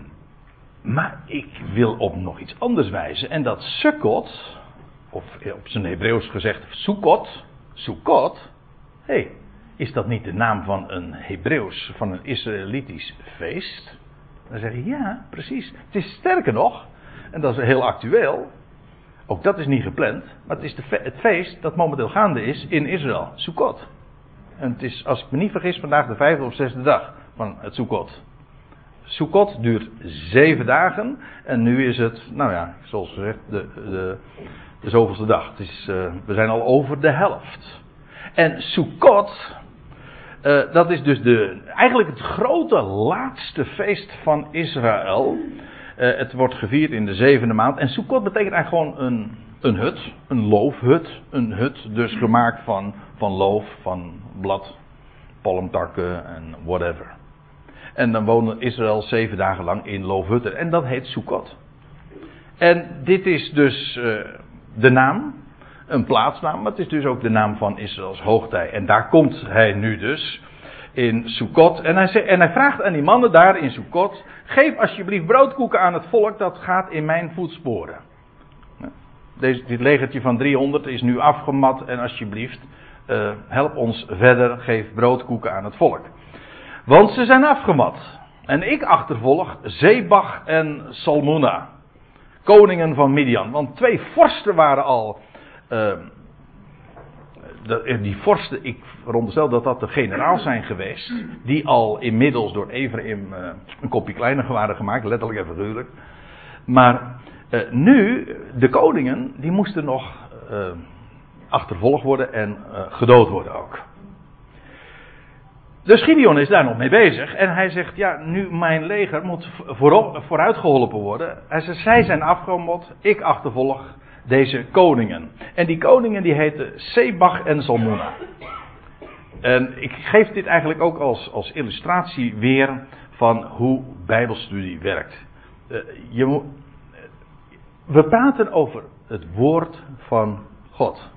maar ik wil op nog iets anders wijzen. En dat Sukkot, of op zijn Hebreeuws gezegd Sukkot, Sukkot. Hé, hey, is dat niet de naam van een Hebreeuws, van een Israëlitisch feest? Dan zeg je ja, precies. Het is sterker nog, en dat is heel actueel. Ook dat is niet gepland, maar het is de, het feest dat momenteel gaande is in Israël, Sukkot. En het is, als ik me niet vergis, vandaag de vijfde of zesde dag van het Sukkot. Sukkot duurt zeven dagen. En nu is het, nou ja, zoals gezegd, de, de, de zoveelste dag. Het is, uh, we zijn al over de helft. En Sukkot, uh, dat is dus de, eigenlijk het grote laatste feest van Israël. Uh, het wordt gevierd in de zevende maand. En Sukkot betekent eigenlijk gewoon een, een hut, een loofhut. Een hut dus gemaakt van, van loof, van blad, palmtakken en whatever. En dan woonde Israël zeven dagen lang in loofhutten. En dat heet Sukkot. En dit is dus de naam, een plaatsnaam, maar het is dus ook de naam van Israëls hoogtij. En daar komt hij nu dus in Sukkot. En hij, en hij vraagt aan die mannen daar in Sukkot: geef alsjeblieft broodkoeken aan het volk dat gaat in mijn voetsporen. Deze, dit legertje van 300 is nu afgemat en alsjeblieft, uh, help ons verder, geef broodkoeken aan het volk. Want ze zijn afgemat. En ik achtervolg Zebach en Salmona. Koningen van Midian. Want twee vorsten waren al. Uh, die vorsten, ik veronderstel dat dat de generaals zijn geweest. Die al inmiddels door Ephraim uh, een kopje kleiner waren gemaakt, letterlijk en figuurlijk. Maar uh, nu, de koningen, die moesten nog achtervolgd worden en gedood worden ook. Dus Gideon is daar nog mee bezig. En hij zegt, ja, nu mijn leger moet vooruit geholpen worden. Hij zegt, zij zijn afgemot, ik achtervolg deze koningen. En die koningen die heten Sebach en Salmona. En ik geef dit eigenlijk ook als, als illustratie weer van hoe Bijbelstudie werkt. Uh, je we praten over het woord van God.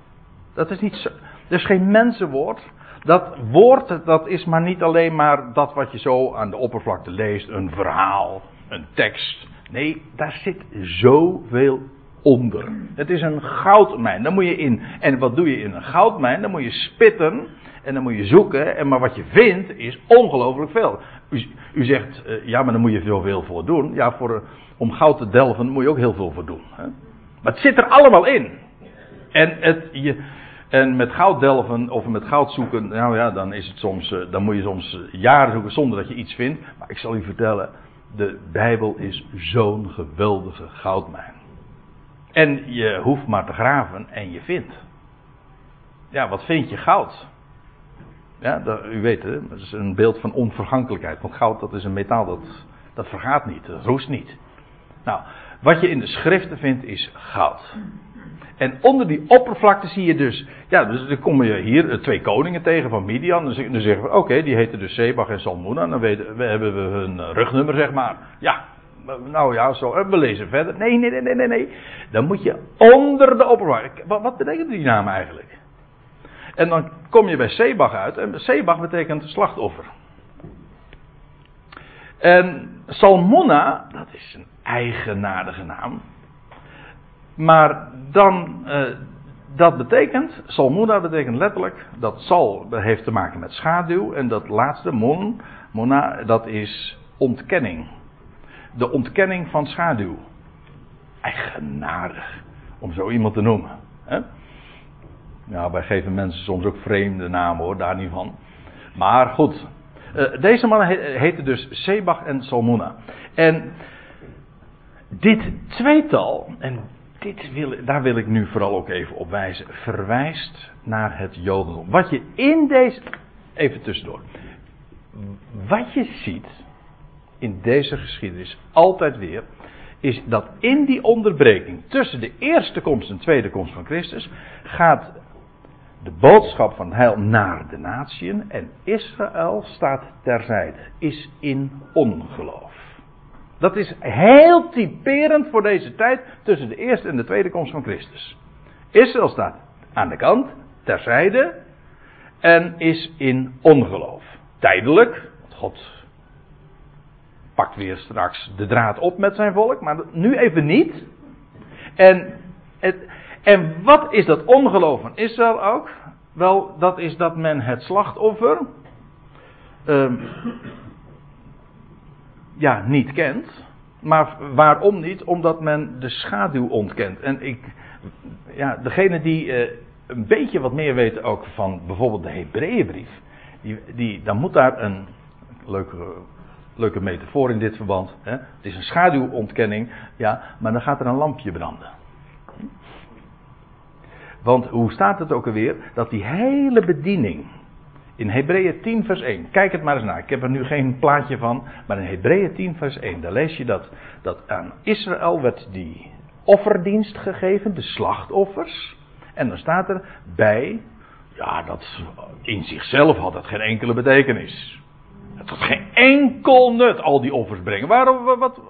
Dat is niet zo, dat is geen mensenwoord. Dat woord, dat is maar niet alleen maar dat wat je zo aan de oppervlakte leest, een verhaal, een tekst. Nee, daar zit zoveel onder. Het is een goudmijn. Dan moet je in. En wat doe je in een goudmijn? Dan moet je spitten. En dan moet je zoeken. En maar wat je vindt is ongelooflijk veel. U, u zegt, uh, ja, maar dan moet je veel voor doen. Ja, voor, om goud te delven moet je ook heel veel voor doen. Hè? Maar het zit er allemaal in. En, het, je, en met goud delven of met goud zoeken, nou ja, dan, is het soms, uh, dan moet je soms jaren zoeken zonder dat je iets vindt. Maar ik zal u vertellen, de Bijbel is zo'n geweldige goudmijn. En je hoeft maar te graven en je vindt. Ja, wat vind je? Goud. Ja, dat, u weet het, dat is een beeld van onvergankelijkheid. Want goud dat is een metaal dat, dat vergaat niet, dat roest niet. Nou, wat je in de schriften vindt is goud. En onder die oppervlakte zie je dus, ja, dus dan kom je hier twee koningen tegen van Midian. Dan zeggen we, oké, die heten dus Sebach en Salmona. Dan weten, we, hebben we hun rugnummer, zeg maar. Ja, nou ja, zo, we lezen verder. Nee, nee, nee, nee, nee. Dan moet je onder de oppervlakte. Wat, wat betekent die naam eigenlijk? En dan kom je bij Sebach uit. En Sebach betekent slachtoffer. En Salmona, dat is een eigenaardige naam. Maar dan, uh, dat betekent, Salmona betekent letterlijk, dat Sal heeft te maken met schaduw. En dat laatste, Mon, Mona, dat is ontkenning. De ontkenning van schaduw. Eigenaardig, om zo iemand te noemen. Hè? Ja, wij geven mensen soms ook vreemde namen hoor, daar niet van. Maar goed, uh, deze mannen he heten dus Sebach en Salmona. En dit tweetal, en dit wil, daar wil ik nu vooral ook even op wijzen, verwijst naar het Jodendom. Wat je in deze, even tussendoor, wat je ziet in deze geschiedenis altijd weer, is dat in die onderbreking tussen de eerste komst en tweede komst van Christus gaat de boodschap van heil naar de natieën en Israël staat terzijde, is in ongeloof. Dat is heel typerend voor deze tijd tussen de eerste en de tweede komst van Christus. Israël staat aan de kant, terzijde, en is in ongeloof. Tijdelijk, want God pakt weer straks de draad op met zijn volk, maar nu even niet. En, het, en wat is dat ongeloof van Israël ook? Wel, dat is dat men het slachtoffer. Um, ja, niet kent. Maar waarom niet? Omdat men de schaduw ontkent. En ik, ja, degene die uh, een beetje wat meer weten ook van bijvoorbeeld de Hebreeënbrief, die, die, dan moet daar een leuke, leuke metafoor in dit verband. Hè? Het is een schaduwontkenning, ja, maar dan gaat er een lampje branden. Want hoe staat het ook alweer? Dat die hele bediening, in Hebreeën 10 vers 1. Kijk het maar eens na. Ik heb er nu geen plaatje van. Maar in Hebreeën 10 vers 1. Daar lees je dat, dat aan Israël werd die offerdienst gegeven. De slachtoffers. En dan staat er bij. Ja, dat in zichzelf had dat geen enkele betekenis. Het had geen enkel nut, al die offers brengen. Waarom, wat,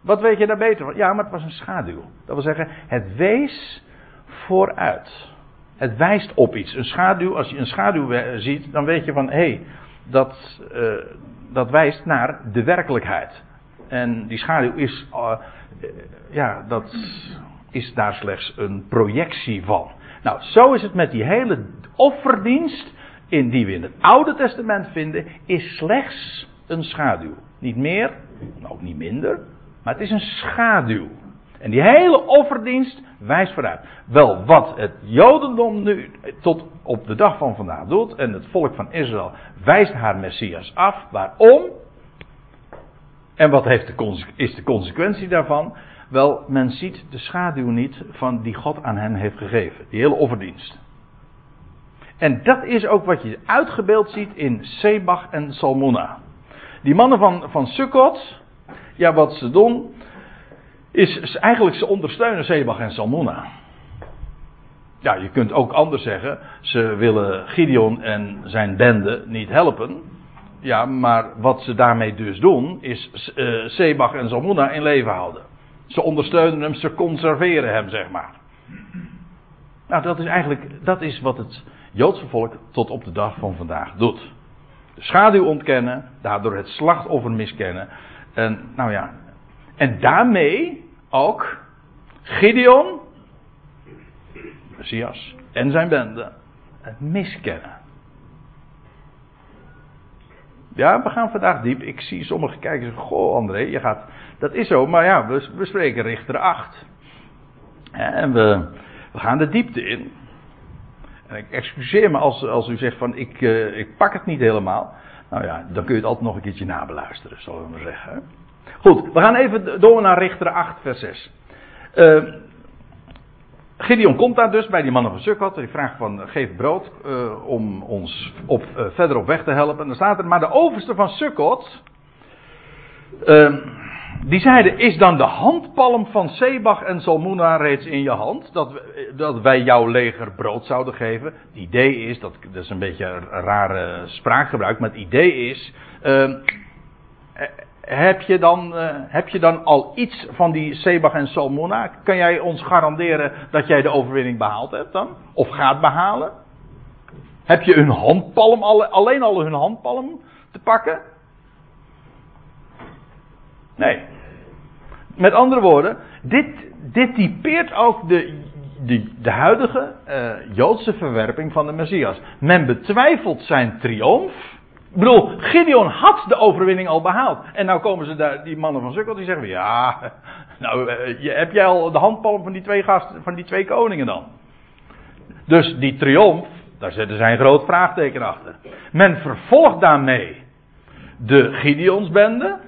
wat weet je daar beter van? Ja, maar het was een schaduw. Dat wil zeggen, het wees vooruit. Het wijst op iets. Een schaduw, als je een schaduw ziet, dan weet je van hé, hey, dat, uh, dat wijst naar de werkelijkheid. En die schaduw is, uh, ja, dat is daar slechts een projectie van. Nou, zo is het met die hele offerdienst, in die we in het Oude Testament vinden, is slechts een schaduw. Niet meer, ook niet minder, maar het is een schaduw. En die hele offerdienst wijst vooruit. Wel, wat het Jodendom nu tot op de dag van vandaag doet, en het volk van Israël wijst haar Messias af. Waarom? En wat heeft de, is de consequentie daarvan? Wel, men ziet de schaduw niet van die God aan hen heeft gegeven. Die hele offerdienst. En dat is ook wat je uitgebeeld ziet in Sebach en Salmona. Die mannen van, van Sukkot, ja wat ze doen, is eigenlijk ze ondersteunen Sebach en Salmona. Ja, je kunt ook anders zeggen, ze willen Gideon en zijn bende niet helpen. ja, maar wat ze daarmee dus doen, is uh, en Zalmuna in leven houden. Ze ondersteunen hem, ze conserveren hem, zeg maar. Nou, dat is eigenlijk, dat is wat het Joodse volk tot op de dag van vandaag doet. De schaduw ontkennen, daardoor het slachtoffer miskennen. En, nou ja, en daarmee ook Gideon, Messias en zijn bende, het miskennen. Ja, we gaan vandaag diep. Ik zie sommige kijkers Goh, André, je gaat. Dat is zo, maar ja, we, spreken Richter 8. En we, we gaan de diepte in. En ik excuseer me als, als u zegt: van ik, uh, ik pak het niet helemaal. Nou ja, dan kun je het altijd nog een keertje nabeluisteren, zullen we maar zeggen. Goed, we gaan even door naar Richter 8, vers 6. Uh, Gideon komt daar dus bij die mannen van Sukkot. Die vraagt van geef brood uh, om ons op, verder op weg te helpen. En dan staat er, maar de overste van Sukkot. Die zeiden, is dan de handpalm van Sebach en Salmuna reeds in je hand? Dat, dat wij jouw leger brood zouden geven. Het idee is, dat, dat is een beetje een rare spraakgebruik. Maar het idee is, heb je, dan, uh, heb je dan al iets van die Sebach en Salmona? Kan jij ons garanderen dat jij de overwinning behaald hebt dan? Of gaat behalen? Heb je hun handpalm, alleen al hun handpalm te pakken? Nee. Met andere woorden, dit, dit typeert ook de, de, de huidige uh, Joodse verwerping van de Messias. Men betwijfelt zijn triomf. Ik bedoel, Gideon had de overwinning al behaald. En nou komen ze daar, die mannen van Sukkel, die zeggen: Ja, nou, uh, heb jij al de handpalm van die twee gasten, van die twee koningen dan? Dus die triomf, daar zetten zij een groot vraagteken achter. Men vervolgt daarmee de Gideonsbende.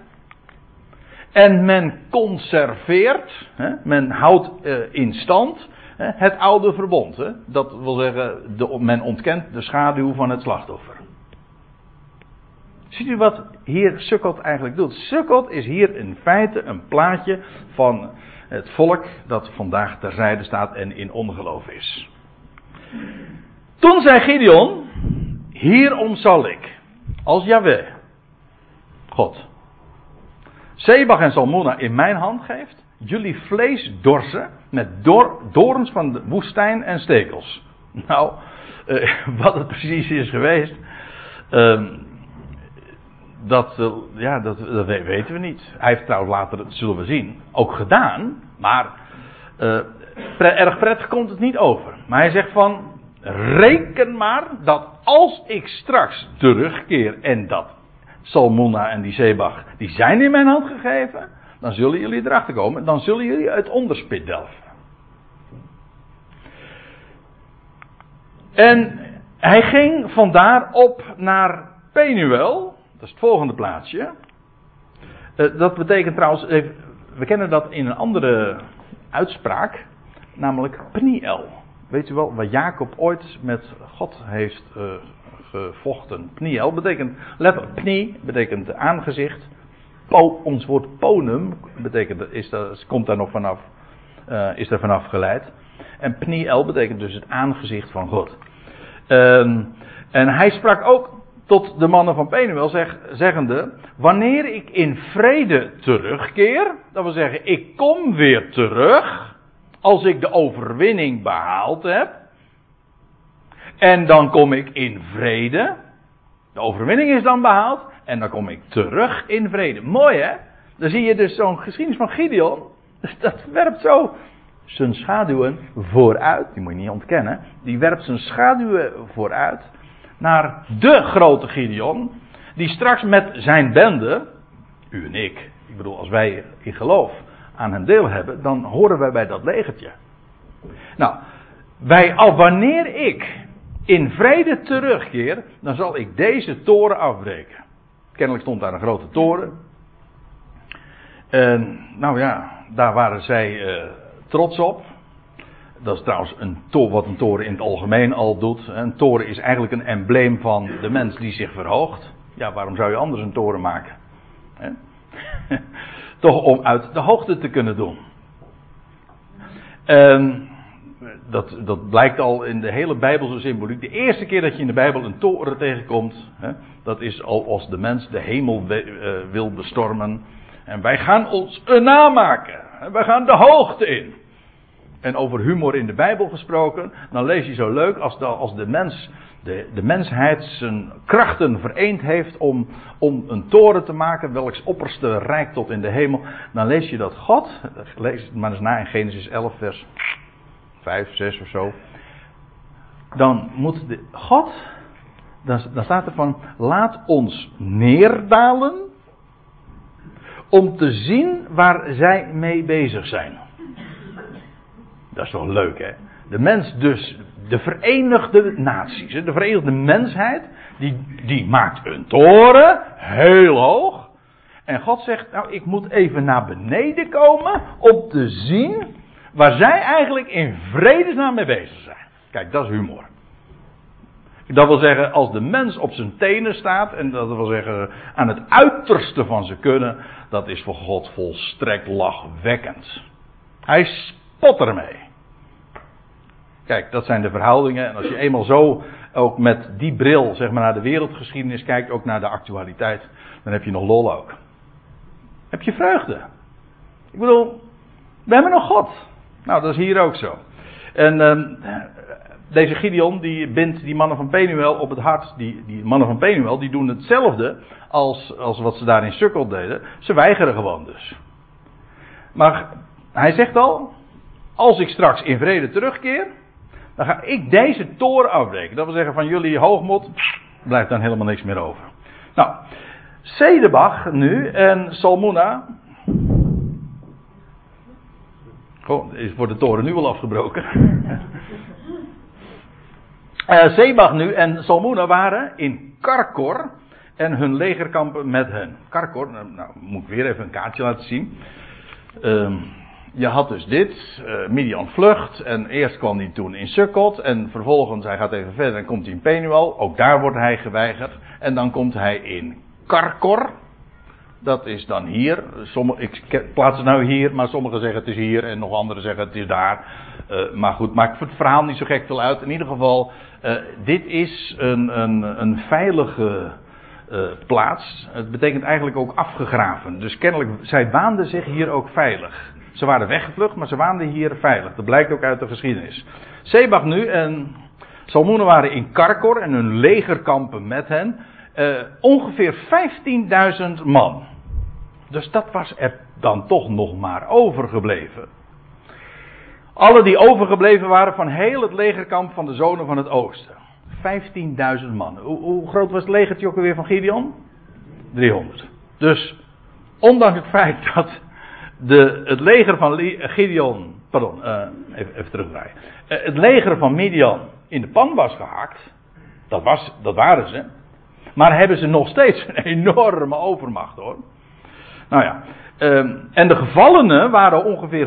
En men conserveert, hè, men houdt uh, in stand hè, het oude verbond. Hè. Dat wil zeggen, de, men ontkent de schaduw van het slachtoffer. Ziet u wat hier Sukkot eigenlijk doet? Sukkot is hier in feite een plaatje van het volk dat vandaag terzijde staat en in ongeloof is. Toen zei Gideon, hierom zal ik, als Yahweh, God, Sebach en Salmona in mijn hand geeft, jullie vlees dorsen met dor, dorens van de woestijn en stekels. Nou, uh, wat het precies is geweest, uh, dat, ja, dat, dat, weten we niet. Hij heeft trouwens later, dat zullen we zien, ook gedaan, maar pre erg prettig komt het niet over. Maar hij zegt van, reken maar dat als ik straks terugkeer en dat Salmona en die Zebach, die zijn in mijn hand gegeven. Dan zullen jullie erachter komen. Dan zullen jullie het onderspit delven. En hij ging vandaar op naar Penuel. Dat is het volgende plaatsje. Uh, dat betekent trouwens, we kennen dat in een andere uitspraak, namelijk Pniel. Weet u wel, waar Jacob ooit met God heeft uh, gevochten. Pniel betekent, let op, pni betekent aangezicht. Ons woord ponum betekent, is dat, komt daar nog vanaf, uh, is er vanaf geleid. En pniel betekent dus het aangezicht van God. Um, en hij sprak ook tot de mannen van Penuel zeg, zeggende, wanneer ik in vrede terugkeer, dat wil zeggen, ik kom weer terug, als ik de overwinning behaald heb, en dan kom ik in vrede. De overwinning is dan behaald. En dan kom ik terug in vrede. Mooi hè? Dan zie je dus zo'n geschiedenis van Gideon. Dat werpt zo zijn schaduwen vooruit. Die moet je niet ontkennen. Die werpt zijn schaduwen vooruit. Naar de grote Gideon. Die straks met zijn bende. U en ik. Ik bedoel, als wij in geloof aan hem deel hebben. Dan horen wij bij dat legertje. Nou. Wij, al wanneer ik in vrede terugkeer, dan zal ik deze toren afbreken. Kennelijk stond daar een grote toren. En nou ja, daar waren zij uh, trots op. Dat is trouwens een wat een toren in het algemeen al doet. Een toren is eigenlijk een embleem van de mens die zich verhoogt. Ja, waarom zou je anders een toren maken? Toch om uit de hoogte te kunnen doen. En dat, dat blijkt al in de hele Bijbelse symboliek. De eerste keer dat je in de Bijbel een toren tegenkomt, dat is al als de mens de hemel uh, wil bestormen. En wij gaan ons een naam maken. En wij gaan de hoogte in. En over humor in de Bijbel gesproken, dan lees je zo leuk als de, als de mens, de, de mensheid zijn krachten vereend heeft om, om een toren te maken, welks opperste rijk tot in de hemel. Dan lees je dat God, lees het maar eens na in Genesis 11 vers 5, 6 of zo. Dan moet de, God, dan, dan staat er van, laat ons neerdalen om te zien waar zij mee bezig zijn. Dat is toch leuk, hè? De mens dus, de verenigde naties, de verenigde mensheid, die, die maakt een toren, heel hoog. En God zegt, nou, ik moet even naar beneden komen om te zien waar zij eigenlijk in vredesnaam mee bezig zijn. Kijk, dat is humor. Dat wil zeggen, als de mens op zijn tenen staat, en dat wil zeggen aan het uiterste van zijn kunnen, dat is voor God volstrekt lachwekkend. Hij spot ermee. Kijk, dat zijn de verhoudingen. En als je eenmaal zo ook met die bril zeg maar, naar de wereldgeschiedenis kijkt, ook naar de actualiteit, dan heb je nog lol ook. Heb je vreugde. Ik bedoel, we hebben nog God. Nou, dat is hier ook zo. En uh, deze Gideon, die bindt die mannen van Penuel op het hart. Die, die mannen van Penuel, die doen hetzelfde als, als wat ze daar in Sukkel deden. Ze weigeren gewoon dus. Maar hij zegt al, als ik straks in vrede terugkeer, ga ik deze toren afbreken. Dat wil zeggen van jullie hoogmot, blijft dan helemaal niks meer over. Nou, Sedebach nu en Salmona. Goh, is voor de toren nu al afgebroken. uh, nu en Salmona waren in Karkor en hun legerkampen met hen. Karkor, nou, nou moet ik weer even een kaartje laten zien. Uh, je had dus dit, uh, Midian vlucht en eerst kwam hij toen in Sukkot en vervolgens hij gaat even verder en komt hij in Penuel. Ook daar wordt hij geweigerd en dan komt hij in Karkor. Dat is dan hier. Sommige, ik plaats het nou hier, maar sommigen zeggen het is hier en nog anderen zeggen het is daar. Uh, maar goed, maakt het verhaal niet zo gek veel uit. In ieder geval, uh, dit is een, een, een veilige plaats. Het betekent eigenlijk ook afgegraven. Dus kennelijk, zij waanden zich hier ook veilig. Ze waren weggevlucht, maar ze waanden hier veilig. Dat blijkt ook uit de geschiedenis. Sebach nu en Salmoenen waren in Karkor en hun legerkampen met hen. Uh, ongeveer 15.000 man. Dus dat was er dan toch nog maar overgebleven. Alle die overgebleven waren van heel het legerkamp van de zonen van het oosten. 15.000 man. Hoe, groot was het legertje alweer van Gideon? 300. Dus, ondanks het feit dat de, het leger van Gideon, pardon, uh, even, even terugdraaien. Uh, het leger van Midian in de pan was gehakt. Dat, was, dat waren ze. Maar hebben ze nog steeds een enorme overmacht hoor. Nou ja. Um, en de gevallenen waren ongeveer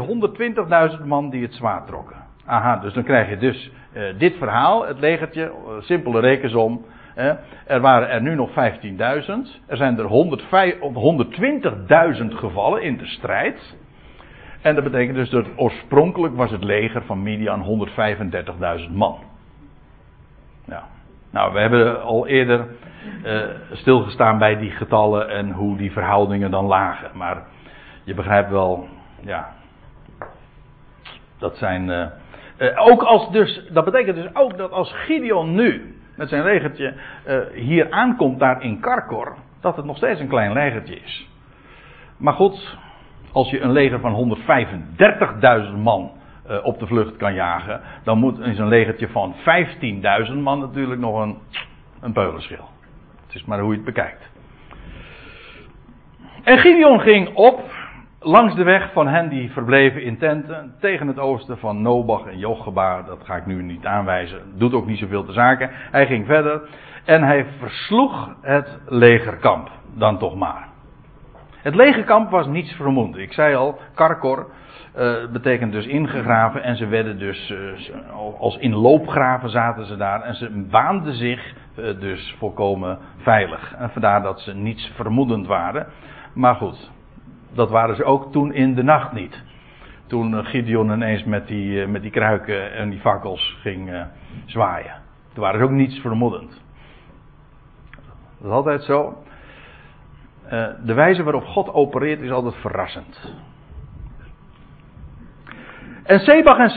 120.000 man die het zwaard trokken. Aha, dus dan krijg je dus dit verhaal, het legertje, simpele rekensom. Er waren er nu nog 15.000. Er zijn er 120.000 gevallen in de strijd. En dat betekent dus dat oorspronkelijk was het leger van Midian 135.000 man. Ja. Nou, we hebben al eerder uh, stilgestaan bij die getallen en hoe die verhoudingen dan lagen. Maar je begrijpt wel, ja. Dat zijn. Uh, uh, ook als dus, dat betekent dus ook dat als Gideon nu met zijn legertje hier aankomt daar in Karkor, dat het nog steeds een klein legertje is. Maar goed, als je een leger van 135.000 man uh, op de vlucht kan jagen, dan moet in zo'n legertje van 15.000 man natuurlijk nog een, een peulenschil. Het is maar hoe je het bekijkt. En Gideon ging op langs de weg van hen die verbleven in tenten tegen het oosten van Nobach en Jocheba. Dat ga ik nu niet aanwijzen, doet ook niet zoveel te zaken. Hij ging verder en hij versloeg het legerkamp dan toch maar. Het legerkamp was niets vermoedend. Ik zei al, Karkor uh, betekent dus ingegraven en ze werden dus uh, als in loopgraven zaten ze daar en ze waanden zich uh, dus volkomen veilig. En vandaar dat ze niets vermoedend waren. Maar goed, dat waren ze ook toen in de nacht niet. toen Gideon ineens met die, met die kruiken en die fakkels ging zwaaien. Toen waren ze ook niets vermoedend. Dat is altijd zo. de wijze waarop God opereert is altijd verrassend. En Sebach en,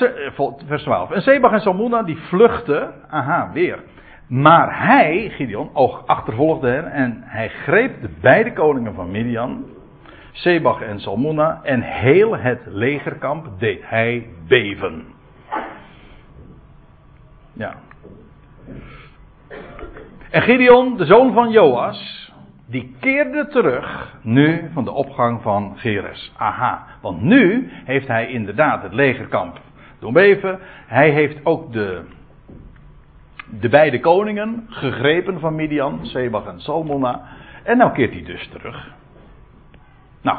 vers 12. En Sebach en Salmona die vluchten, aha, weer. Maar hij, Gideon, achtervolgde hen en hij greep de beide koningen van Midian, Sebach en Salmona, en heel het legerkamp deed hij beven. Ja. En Gideon, de zoon van Joas, die keerde terug nu van de opgang van Geres. Aha, want nu heeft hij inderdaad het legerkamp doen beven. Hij heeft ook de de beide koningen gegrepen van Midian, Sebach en Salmona. En nou keert hij dus terug. Nou,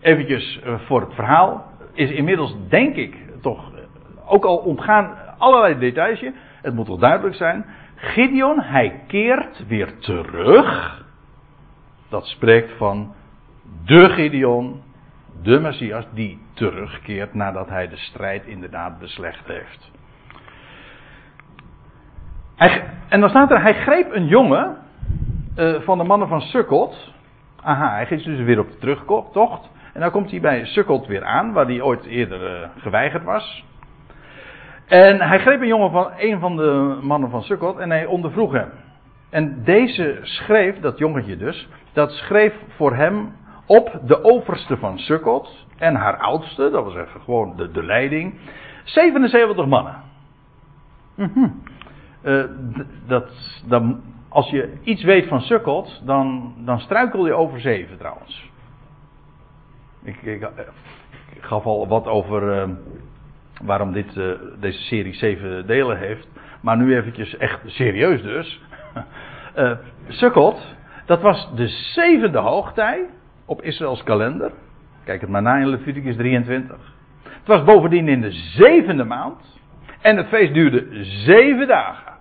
eventjes eh, voor het verhaal. Is inmiddels denk ik toch, eh, ook al ontgaan allerlei details, het moet toch duidelijk zijn. Gideon, hij keert weer terug. Dat spreekt van de Gideon, de Messias, die terugkeert nadat hij de strijd inderdaad beslecht heeft en dan staat er, hij greep een jongen uh, van de mannen van Sukkot. Aha, hij ging dus weer op de terugtocht. En dan komt hij bij Sukkot weer aan, waar hij ooit eerder uh, geweigerd was. En hij greep een jongen van een van de mannen van Sukkot en hij ondervroeg hem. En deze schreef, dat jongetje dus, dat schreef voor hem op de overste van Sukkot en haar oudste, dat was even gewoon de, de leiding, 77 mannen. Mm uh, dat, als je iets weet van Sukkot, dan, dan struikel je over zeven trouwens. Ik, ik, ik gaf al wat over uh, waarom dit, uh, deze serie zeven delen heeft. Maar nu eventjes echt serieus dus. Sukkot, dat was de zevende hoogtij op Israëls kalender. Kijk het maar na in Leviticus 23. Het was bovendien in de zevende maand. En het feest duurde zeven dagen.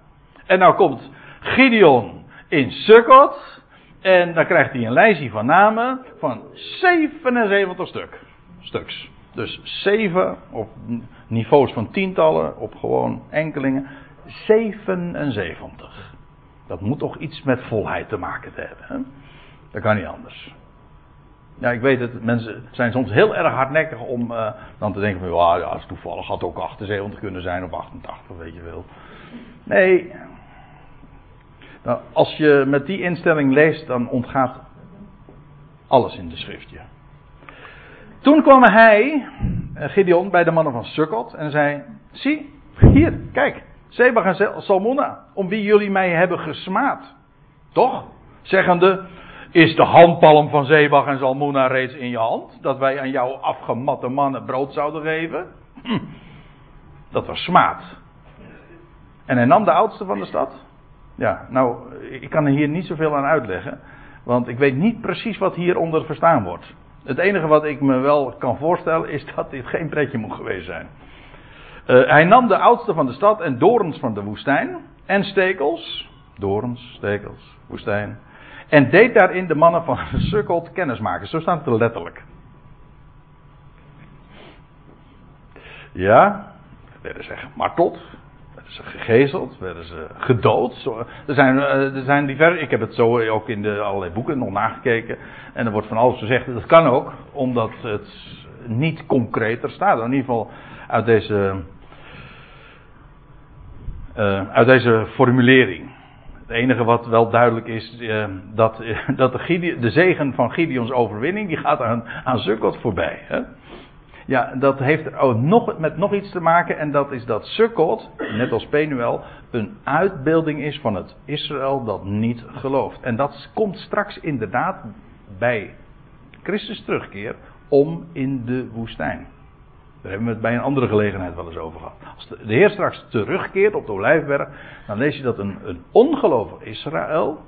En nou komt Gideon in Sukkot. En dan krijgt hij een lijstje van namen van 77 stuk, stuks. Dus 7 op niveaus van tientallen, op gewoon enkelingen. 77. Dat moet toch iets met volheid te maken hebben. Hè? Dat kan niet anders. Ja, ik weet het, mensen zijn soms heel erg hardnekkig om uh, dan te denken van ja, is toevallig had ook 78 kunnen zijn of 88, weet je wel. Nee, nou, als je met die instelling leest, dan ontgaat alles in de schriftje. Toen kwam hij, eh, Gideon, bij de mannen van Sukkot en zei: Zie, hier, kijk, Sebach en Salmona, om wie jullie mij hebben gesmaad. Toch? Zeggende: Is de handpalm van Zebach en Salmona reeds in je hand? Dat wij aan jouw afgematte mannen brood zouden geven? Hm. Dat was smaad. En hij nam de oudste van de stad. Ja, nou, ik kan er hier niet zoveel aan uitleggen. Want ik weet niet precies wat hieronder verstaan wordt. Het enige wat ik me wel kan voorstellen is dat dit geen pretje moet geweest zijn. Uh, hij nam de oudste van de stad en dorens van de woestijn. En stekels. Dorens, stekels, woestijn. En deed daarin de mannen van Sukkot kennismaken. Zo staat het er letterlijk. Ja, werden ze gemarteld ze gegezeld, werden ze gedood. Er zijn, eh, er zijn diverse, ik heb het zo ook in de allerlei boeken nog nagekeken. En er wordt van alles gezegd. Dat kan ook, omdat het niet concreter staat. In ieder geval uit deze, uh, uit deze formulering. Het enige wat wel duidelijk is, uh, dat, dat de, zegen van Gideons overwinning, die gaat aan, aan voorbij. Hè? Ja, dat heeft ook nog, met nog iets te maken. En dat is dat Sukkot, net als Penuel, een uitbeelding is van het Israël dat niet gelooft. En dat komt straks inderdaad bij Christus terugkeer om in de woestijn. Daar hebben we het bij een andere gelegenheid wel eens over gehad. Als de, Heer straks terugkeert op de Olijfberg, dan lees je dat een, een ongelovig Israël,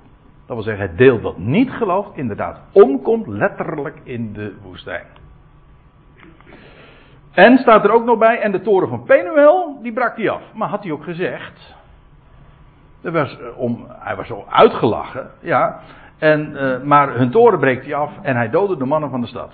dat wil zeggen het deel dat niet gelooft, inderdaad omkomt letterlijk in de woestijn. En staat er ook nog bij, en de toren van Penuel, die brak hij af. Maar had hij ook gezegd. Er was, eh, om, hij was zo uitgelachen, ja. En, uh, maar hun toren breekt hij af en hij doodde de mannen van de stad.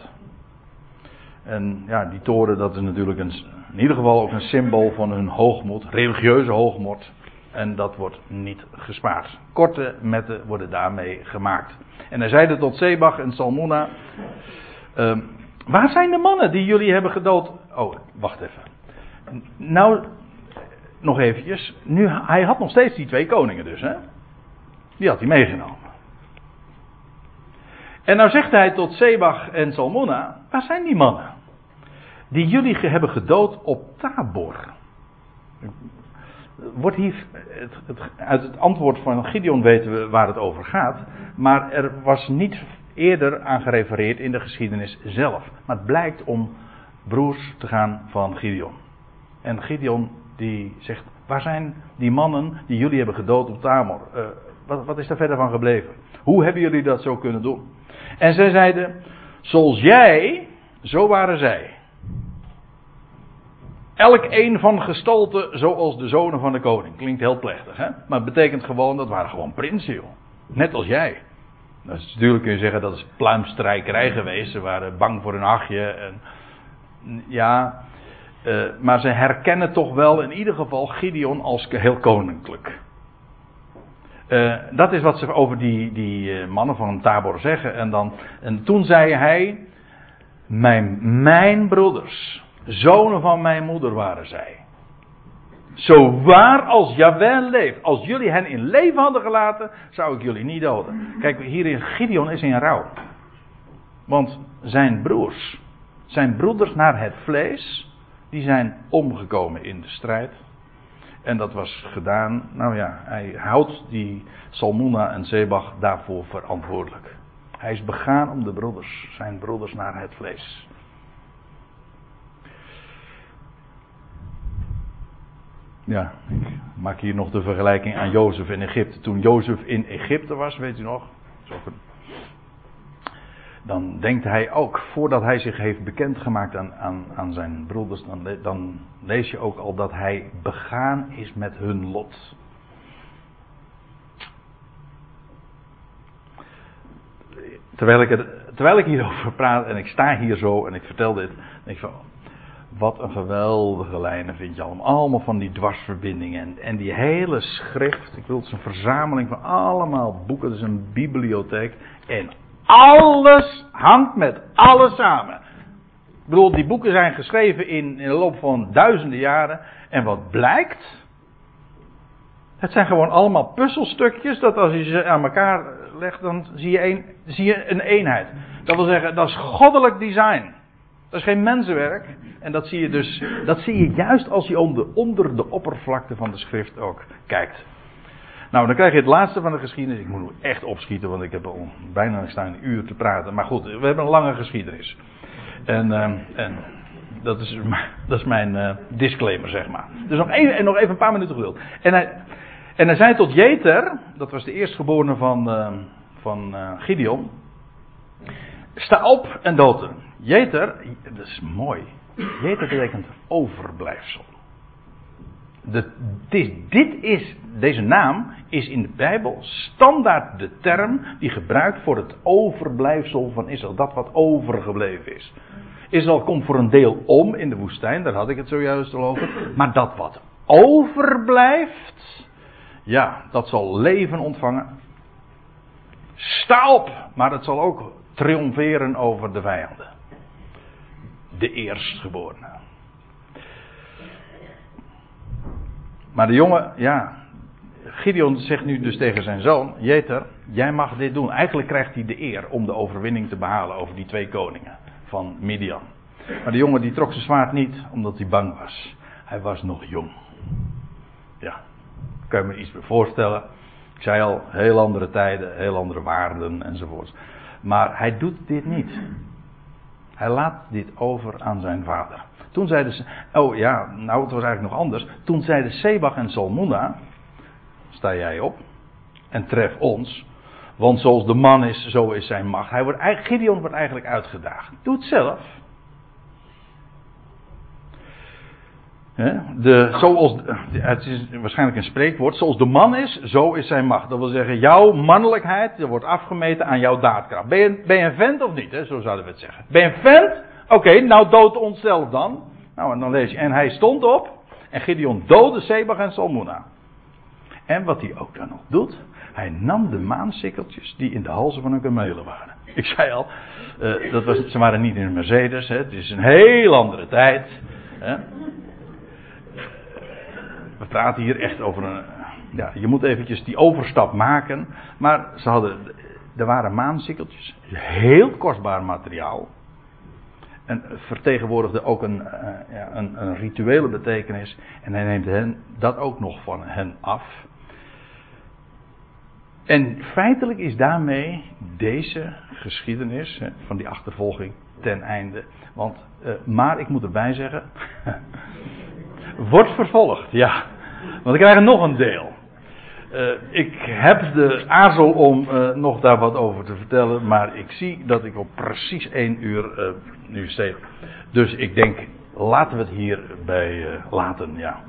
En ja, die toren, dat is natuurlijk een, in ieder geval ook een symbool van hun hoogmoed, religieuze hoogmoed. En dat wordt niet gespaard. Korte metten worden daarmee gemaakt. En hij zeide tot Zebach en Salmona. Uh, waar zijn de mannen die jullie hebben gedood? Oh, wacht even. Nou, nog eventjes. Nu, hij had nog steeds die twee koningen dus, hè? Die had hij meegenomen. En nou zegt hij tot Zebach en Salmona, waar zijn die mannen? Die jullie hebben gedood op Tabor. Wordt hier, het, het, uit het antwoord van Gideon weten we waar het over gaat. Maar er was niet eerder aan gerefereerd in de geschiedenis zelf. Maar het blijkt om broers te gaan van Gideon. En Gideon die zegt, waar zijn die mannen die jullie hebben gedood op Tabor? Uh, wat, wat is daar verder van gebleven? Hoe hebben jullie dat zo kunnen doen? En zij zeiden, zoals jij, zo waren zij. Elk een van gestalte zoals de zonen van de koning. Klinkt heel plechtig, hè? Maar het betekent gewoon, dat waren gewoon prinsen. Net als jij. Dus natuurlijk kun je zeggen dat is pluimstrijkerij geweest. Ze waren bang voor een achtje. En, ja, uh, maar ze herkennen toch wel in ieder geval Gideon als heel koninklijk. Uh, dat is wat ze over die, die uh, mannen van Tabor zeggen. En, dan, en toen zei hij: Mijn, mijn broeders, zonen van mijn moeder waren zij. Zo waar als Jawel leeft. Als jullie hen in leven hadden gelaten, zou ik jullie niet doden. Kijk, hier in Gideon is in rouw. Want zijn broers, zijn broeders naar het vlees, die zijn omgekomen in de strijd. En dat was gedaan, nou ja, hij houdt die Salmona en Zebach daarvoor verantwoordelijk. Hij is begaan om de broeders, zijn broeders naar het vlees. Ja, ik maak hier nog de vergelijking aan Jozef in Egypte. Toen Jozef in Egypte was, weet u nog? Dan denkt hij ook, voordat hij zich heeft bekendgemaakt aan, aan, aan zijn broeders, dan, dan lees je ook al dat hij begaan is met hun lot. Terwijl ik, het, terwijl ik hierover praat en ik sta hier zo en ik vertel dit, denk ik van, wat een geweldige lijnen vind je allemaal. Allemaal van die dwarsverbindingen. En, en die hele schrift. Ik wil het is een verzameling van allemaal boeken. Het is een bibliotheek. En alles hangt met alles samen. Ik bedoel, die boeken zijn geschreven in, in de loop van duizenden jaren. En wat blijkt. Het zijn gewoon allemaal puzzelstukjes. Dat als je ze aan elkaar legt, dan zie je, een, zie je een eenheid. Dat wil zeggen, dat is goddelijk design. Dat is geen mensenwerk. En dat zie je dus, dat zie je juist als je onder, onder de oppervlakte van de schrift ook kijkt. Nou, dan krijg je het laatste van de geschiedenis. Ik moet echt opschieten, want ik heb al bijna een uur te praten. Maar goed, we hebben een lange geschiedenis. En, uh, en dat, is, dat is mijn uh, disclaimer, zeg maar. Dus nog even, nog even een paar minuten geduld. En hij, en hij zei tot Jeter, dat was de eerstgeborene van, uh, van Gideon. Sta op en dood. Jeter, dat is mooi. Jeter betekent overblijfsel. Dit, dit is, deze naam is in de Bijbel standaard de term die gebruikt voor het overblijfsel van Israël. Dat wat overgebleven is. Israël komt voor een deel om in de woestijn, daar had ik het zojuist al over. Maar dat wat overblijft, ja, dat zal leven ontvangen. Sta op, maar het zal ook triomferen over de vijanden de eerstgeborene. Maar de jongen, ja. Gideon zegt nu dus tegen zijn zoon: Jeter, jij mag dit doen. Eigenlijk krijgt hij de eer om de overwinning te behalen over die twee koningen van Midian. Maar de jongen die trok zijn zwaard niet omdat hij bang was. Hij was nog jong. Ja, kan je me iets meer voorstellen. Ik zei al, heel andere tijden, heel andere waarden enzovoort. Maar hij doet dit niet. Hij laat dit over aan zijn vader. Toen zeiden ze, oh ja, nou het was eigenlijk nog anders. Toen zeiden Sebach en Salmona, sta jij op en tref ons. Want zoals de man is, zo is zijn macht. Hij wordt, Gideon wordt eigenlijk uitgedaagd. Doe het zelf. De, het is waarschijnlijk een spreekwoord. Zoals de man is, zo is zijn macht. Dat wil zeggen, jouw mannelijkheid wordt afgemeten aan jouw daadkracht. Ben je, ben een vent of niet? Hè? Zo zouden we het zeggen. Ben je een vent? Oké, nou dood onszelf dan. Nou, en dan lees je. En hij stond op. En Gideon doodde Sebag en Salmona. En wat hij ook dan nog doet. Hij nam de maansikkeltjes die in de halzen van hun kamelen waren. Ik zei al, uh, dat was, ze waren niet in een Mercedes. Hè, het is een heel andere tijd. Hè. We praten hier echt over een. Ja, je moet eventjes die overstap maken. Maar ze hadden, er waren maansikkeltjes. Heel kostbaar materiaal. En vertegenwoordigde ook een, uh, ja, een, een, rituele betekenis. En hij neemt hen, dat ook nog van hen af. En feitelijk is daarmee deze geschiedenis hè, van die achtervolging ten einde. Want, uh, maar ik moet erbij zeggen, wordt vervolgd, ja. Want ik krijg er nog een deel. Uh, ik heb de aarzel om uh, nog daar wat over te vertellen, maar ik zie dat ik op precies één uur nu steek. Dus ik denk, laten we het hierbij laten, ja.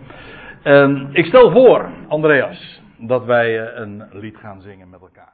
ik stel voor, Andreas, dat wij een lied gaan zingen met elkaar.